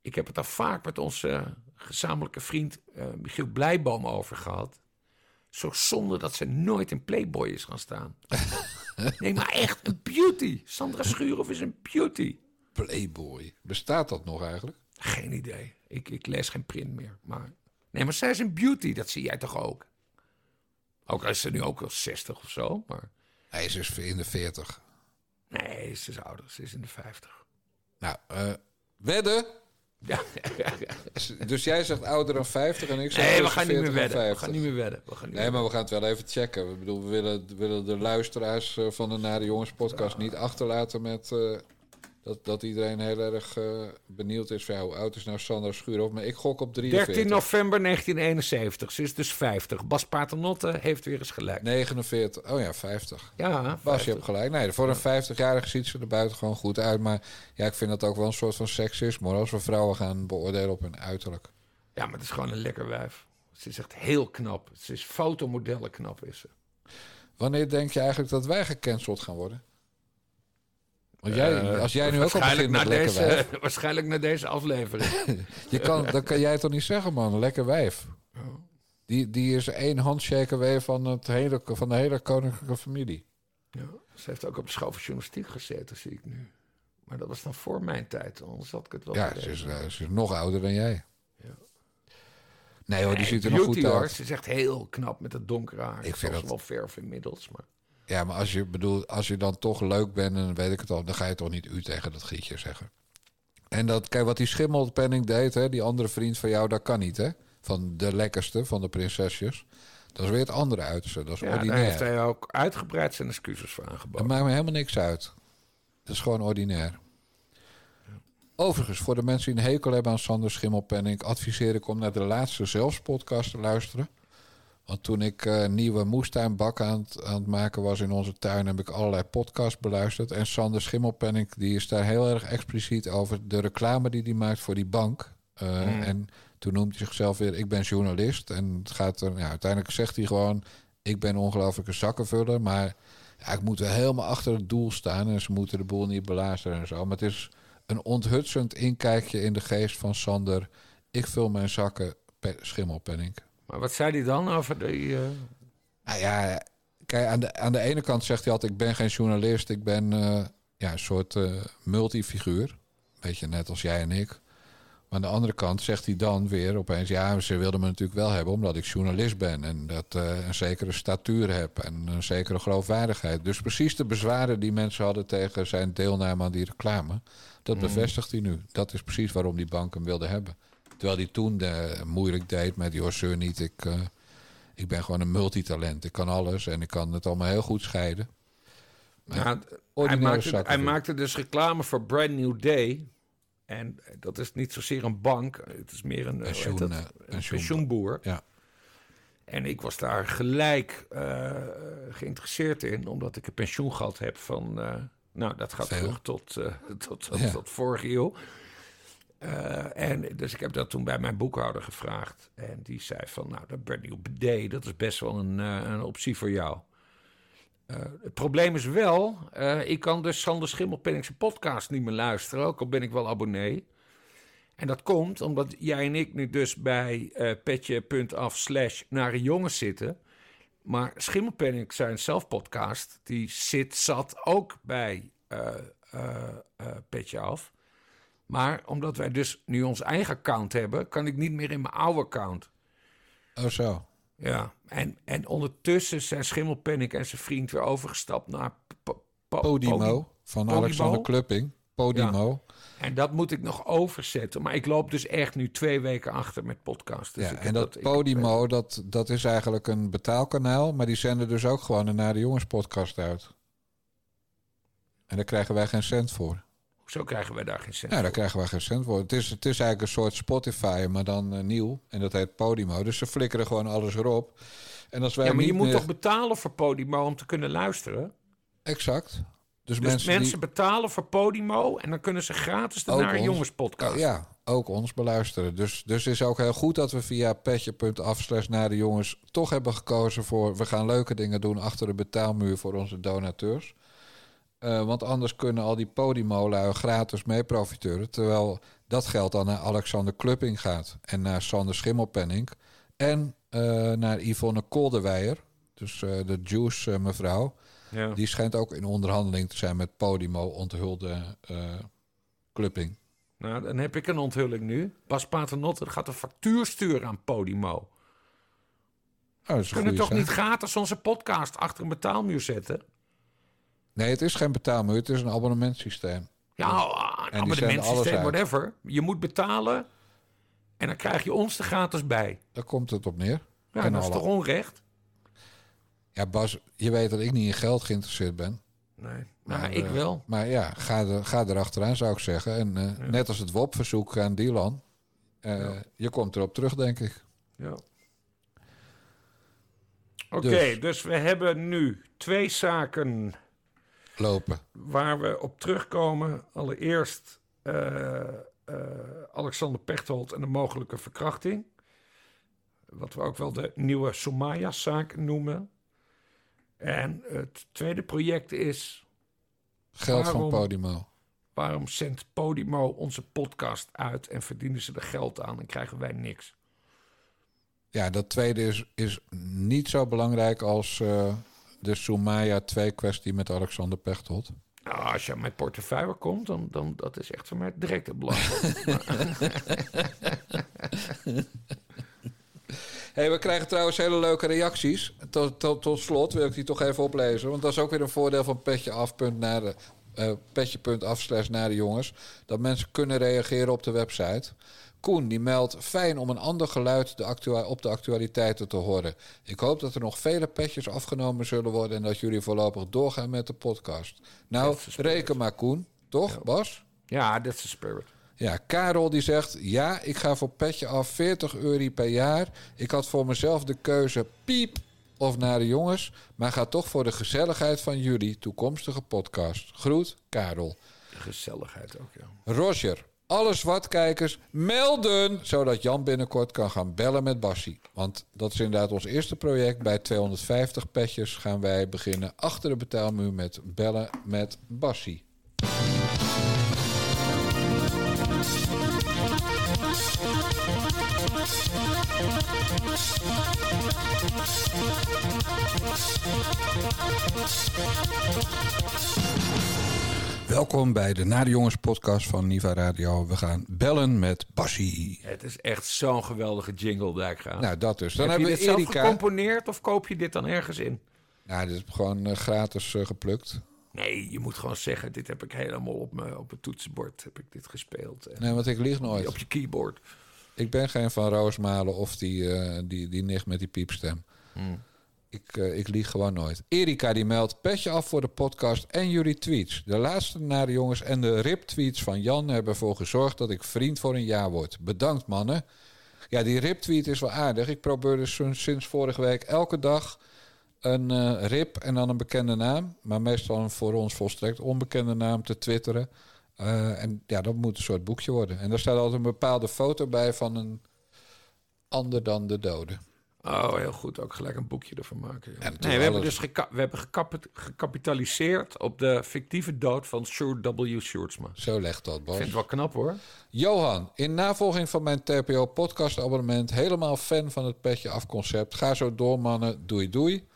Ik heb het daar vaak met onze gezamenlijke vriend eh, Michiel Blijboom over gehad. Zo zonde dat ze nooit in Playboy is gaan staan. nee, maar echt een beauty. Sandra Schuurhof is een beauty. Playboy. Bestaat dat nog eigenlijk? Geen idee. Ik, ik lees geen print meer. Maar... Nee, maar zij is een beauty. Dat zie jij toch ook? Ook al is ze nu ook wel 60 of zo. Maar Hij is dus in de 40. nee, ze is ouder. Ze is in de 50. Nou, eh wedden? Ja. Dus jij zegt ouder dan 50 en ik zeg Nee, we gaan niet 40 meer en wedden. We 50. gaan niet meer wedden. We gaan niet Nee, meer maar we gaan het wel even checken. We, bedoel, we, willen, willen de luisteraars eh, van de Nare Jongens podcast niet achterlaten met... eh, dat, dat iedereen heel erg eh, benieuwd is van ja, hoe oud is nou Sandra Schuurhoff. Maar ik gok op 43. 13 november 1971. Ze is dus 50. Bas Paternotte heeft weer eens gelijk. 49. Oh ja, 50. Ja, Bas, 50. je hebt gelijk. Nee, voor een 50-jarige ziet ze er buiten gewoon goed uit. Maar ja, ik vind dat ook wel een soort van seksisme. Als we vrouwen gaan beoordelen op hun uiterlijk. Ja, maar het is gewoon een lekker wijf. Ze is echt heel knap. Ze is fotomodellen knap, is ze. Wanneer denk je eigenlijk dat wij gecanceld gaan worden? Want jij, Eh, als jij nu ook al waarschijnlijk begint met lekker deze, wijf... Waarschijnlijk na deze aflevering. Je kan, dan kan jij toch niet zeggen, man. Lekker wijf. Die, die is één handshake away van, het hele, van de hele koninklijke familie. Ja, ze heeft ook op de school van journalistiek gezeten, zie ik nu. Maar dat was dan voor mijn tijd, anders had ik het wel Ja, ze is, eh, ze is nog ouder dan jij. Ja. Nee hoor, die Nee, ziet er nog goed hoor. uit. Ze is echt heel knap met het donkere haar. Ik vind dat- wel verf inmiddels, maar... Ja, maar als je, bedoel, als je dan toch leuk bent, en weet ik het al, dan ga je toch niet u tegen dat gietje zeggen. En dat, kijk, wat die schimmelpenning deed, hè, die andere vriend van jou, dat kan niet, hè? Van de lekkerste, van de prinsesjes. Dat is weer het andere uiterste. Dat is Ja, daar ordinair. heeft hij ook uitgebreid zijn excuses voor Dat aangeboden. maakt me helemaal niks uit. Dat is gewoon ordinair. Overigens, voor de mensen die een hekel hebben aan Sander Schimmelpenning... adviseer ik om naar de laatste zelfspodcast te luisteren. Want toen ik eh, nieuwe moestuinbak aan het, aan het maken was in onze tuin... heb ik allerlei podcasts beluisterd. En Sander Schimmelpenning die is daar heel erg expliciet over... de reclame die hij maakt voor die bank. Eh, Mm. En toen noemt hij zichzelf weer... ik ben journalist. En het gaat er, ja, uiteindelijk zegt hij gewoon... ik ben ongelooflijke zakkenvuller, maar... Ja, ik moet wel helemaal achter het doel staan en ze moeten de boel niet belazeren en zo. Maar het is een onthutsend inkijkje in de geest van Sander. Ik vul mijn zakken pe- schimmelpenning. Maar wat zei hij dan over die... eh, Nou ja, kijk, aan de, aan de ene kant zegt hij altijd... ik ben geen journalist, ik ben eh, ja, een soort eh, multifiguur. Beetje net als jij en ik. Maar aan de andere kant zegt hij dan weer opeens... ja, ze wilden me natuurlijk wel hebben omdat ik journalist ben... en dat een zekere statuur heb en een zekere geloofwaardigheid. Dus precies de bezwaren die mensen hadden tegen zijn deelname aan die reclame... dat Mm. bevestigt hij nu. Dat is precies waarom die bank hem wilde hebben. Terwijl hij toen eh, moeilijk deed met... joh, zeur niet, ik... eh, ik ben gewoon een multitalent. Ik kan alles en ik kan het allemaal heel goed scheiden. Maar Nou, hij, maakte, hij vind maakte dus reclame voor Brand New Day. En dat is niet zozeer een bank. Het is meer een, Pensioen, dat? eh, een pensioen- pensioenboer. Ja. En ik was daar gelijk eh, geïnteresseerd in. Omdat ik een pensioen gehad heb van... eh, nou, dat gaat terug tot, eh, tot, tot, Ja. tot vorige eeuw. Eh, en dus ik heb dat toen bij mijn boekhouder gevraagd. En die zei van, nou, dat Brand New Day, dat is best wel een, eh, een optie voor jou. Eh, het probleem is wel, ik kan dus Sander Schimmelpenningse podcast niet meer luisteren, ook al ben ik wel abonnee. En dat komt omdat jij en ik nu dus bij petje.af slash nare jongens zitten. Maar Schimmelpenning zijn zelfpodcast, die zit, zat ook bij Petje Af. Maar omdat wij dus nu ons eigen account hebben, kan ik niet meer in mijn oude account. Oh zo. Ja, en, en ondertussen zijn Schimmelpenning en zijn vriend weer overgestapt naar Po- Po- Podimo Podi- van Podimo. Alexander Klupping. Podimo. En dat moet ik nog overzetten. Maar ik loop dus echt nu twee weken achter met podcast. Dus Ja, en dat Podimo, dat, dat is eigenlijk een betaalkanaal. Maar die zenden dus ook gewoon een Naar de Jongens podcast uit. En daar krijgen wij geen cent voor. Zo krijgen wij daar geen cent Ja, daar voor. krijgen we geen cent voor. Het is, het is eigenlijk een soort Spotify, maar dan eh, nieuw. En dat heet Podimo. Dus ze flikkeren gewoon alles erop. En als wij Ja, maar je moet meer- toch betalen voor Podimo om te kunnen luisteren? Exact. Dus, Dus mensen, mensen, die betalen voor Podimo en dan kunnen ze gratis de ons- Jongens podcast. Ja, ook ons beluisteren. Dus, dus het is ook heel goed dat we via petje.af slash naar de jongens toch hebben gekozen voor... we gaan leuke dingen doen achter de betaalmuur voor onze donateurs. Eh, want anders kunnen al die Podimo-lui gratis mee profiteren. Terwijl dat geld dan naar Alexander Klupping gaat. En naar Sander Schimmelpenning. En eh, naar Yvonne Kolderweijer. Dus eh, de Juice mevrouw. Ja. Die schijnt ook in onderhandeling te zijn met Podimo onthulde Klupping. Nou, dan heb ik een onthulling nu. Bas Paternotte gaat een factuur sturen aan Podimo. Oh, We kunnen toch zaak. niet gratis onze podcast achter een betaalmuur zetten? Nee, het is geen betaalmuur, het is een abonnementsysteem. Ja, En een abonnementsysteem, whatever. Je moet betalen en dan krijg je ons er gratis bij. Daar komt het op neer. Ja, En dat is toch onrecht? Ja, Bas, je weet dat ik niet in geld geïnteresseerd ben. Nee, Maar, ik eh, wel. Maar ja, ga, er, ga erachteraan zou ik zeggen. En eh, net als het WOP-verzoek aan Dylan. eh, Je komt erop terug, denk ik. Ja. Oké, Dus. dus. we hebben nu twee zaken Lopen. waar we op terugkomen. Allereerst eh, eh, Alexander Pechtold en de mogelijke verkrachting. Wat we ook wel de nieuwe Somaya-zaak noemen. En het tweede project is... Geld van waarom- Podimo. Waarom zendt Podimo onze podcast uit en verdienen ze er geld aan en krijgen wij niks? Ja, dat tweede is, is niet zo belangrijk als eh, de Soumaya 2-kwestie met Alexander Pechtold. Nou, als je mijn portefeuille komt, dan, dan dat is echt voor mij direct het belang. Hey, we krijgen trouwens hele leuke reacties. Tot, tot, tot slot wil ik die toch even oplezen. Want dat is ook weer een voordeel van petje af. Naar de, eh, petje.af slash naar de jongens. Dat mensen kunnen reageren op de website. Koen die meldt fijn om een ander geluid de op de actualiteiten te horen. Ik hoop dat er nog vele petjes afgenomen zullen worden... en dat jullie voorlopig doorgaan met de podcast. Nou, reken maar Koen. Toch, Bas? Ja, dat is de spirit. Ja, Karel die zegt... Ja, ik ga voor petje af 40 euro per jaar. Ik had voor mezelf de keuze piep of naar de jongens... maar ga toch voor de gezelligheid van jullie toekomstige podcast. Groet, Karel. Gezelligheid ook, ja. Roger, alle zwartkijkers melden... zodat Jan binnenkort kan gaan bellen met Bassie. Want dat is inderdaad ons eerste project. Bij 250 petjes gaan wij beginnen achter de betaalmuur... met bellen met Bassie. Welkom bij de Na de Jongens podcast van Niva Radio. We gaan bellen met Bassie. Het is echt zo'n geweldige jingle, Dijkgraaf. Nou, dat dus. Dan Heb je hebben we dit zelf gecomponeerd of koop je dit dan ergens in? Nou, dit is gewoon eh, gratis eh, geplukt. Nee, je moet gewoon zeggen, dit heb ik helemaal op mijn op het toetsenbord heb ik dit gespeeld. En Nee, want ik lieg nooit. Op je keyboard. Ik ben geen van Roosmalen of die, eh, die, die nicht met die piepstem. Ik, eh, ik lieg gewoon nooit. Erika die meldt petje af voor de podcast en jullie tweets. De laatste naar de jongens en de rip-tweets van Jan hebben ervoor gezorgd dat ik vriend voor een jaar word. Bedankt mannen. Ja, die rip-tweet is wel aardig. Ik probeer dus sinds vorige week elke dag een eh, rip en dan een bekende naam. Maar meestal een voor ons volstrekt onbekende naam te twitteren. Eh, en ja, dat moet een soort boekje worden. En daar staat altijd een bepaalde foto bij van een ander dan de dode. Oh, heel goed. Ook gelijk een boekje ervan maken. nee, we hebben dus we hebben gecap- gecapitaliseerd op de fictieve dood van Shure W. Sjoerdsma. Zo legt dat, Ik Bas. vind het wel knap hoor. Johan, in navolging van mijn TPO-podcast-abonnement... helemaal fan van het petje af-concept. Ga zo door, mannen. Doei, doei.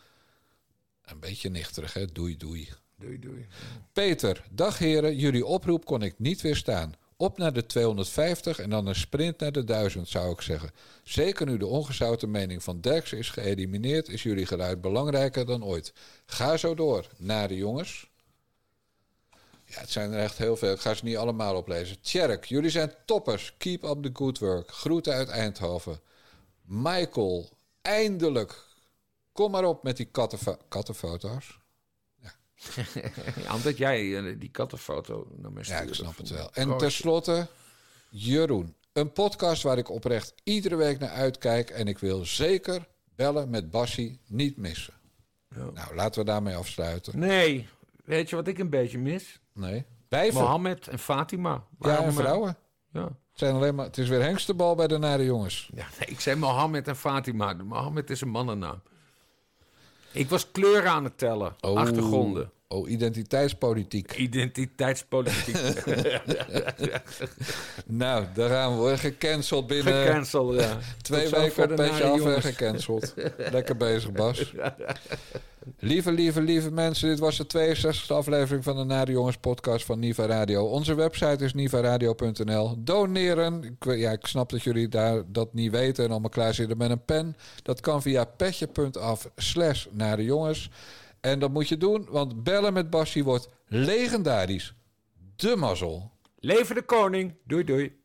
Een beetje nichterig, hè? Doei, doei. Doei, doei. Peter, dag heren. Jullie oproep kon ik niet weerstaan. Op naar de 250 en dan een sprint naar de 1000, zou ik zeggen. Zeker nu de ongezouten mening van Derksen is geëlimineerd... is jullie geluid belangrijker dan ooit. Ga zo door. Nare jongens. Ja, het zijn er echt heel veel. Ik ga ze niet allemaal oplezen. Tjerk, jullie zijn toppers. Keep up the good work. Groeten uit Eindhoven. Michael, eindelijk. Kom maar op met die kattenfo- kattenfoto's. Ja. ja, omdat jij eh, die kattenfoto naar mij Ja, stuurde. ik snap het wel. En tenslotte, Jeroen. Een podcast waar ik oprecht iedere week naar uitkijk. En ik wil zeker bellen met Bassie niet missen. Nou, laten we daarmee afsluiten. Nee, weet je wat ik een beetje mis? Nee. Mohammed en Fatima. Ja, en eh, vrouwen. Ja. Het, zijn alleen maar, het is weer hengstebal bij de nare jongens. Ja, nee, ik zei Mohammed en Fatima. Mohammed is een mannennaam. Ik was kleuren aan het tellen. Oh. Achtergronden. Oh, identiteitspolitiek. Identiteitspolitiek. nou, daar gaan we. Gecanceld binnen... Gecanceld, ja. Twee weken op petje nare af en gecanceld. Lekker bezig, Bas. Lieve, lieve, lieve mensen, dit was de 62e aflevering van de Nare Jongens podcast van Niva Radio. Onze website is nivaradio.nl. Doneren, ik, ja, ik snap dat jullie daar dat niet weten en allemaal klaar zitten met een pen. Dat kan via petje.af slash Nare Jongens. En dat moet je doen, want bellen met Bassie wordt legendarisch. De mazzel. Leven de koning. Doei doei.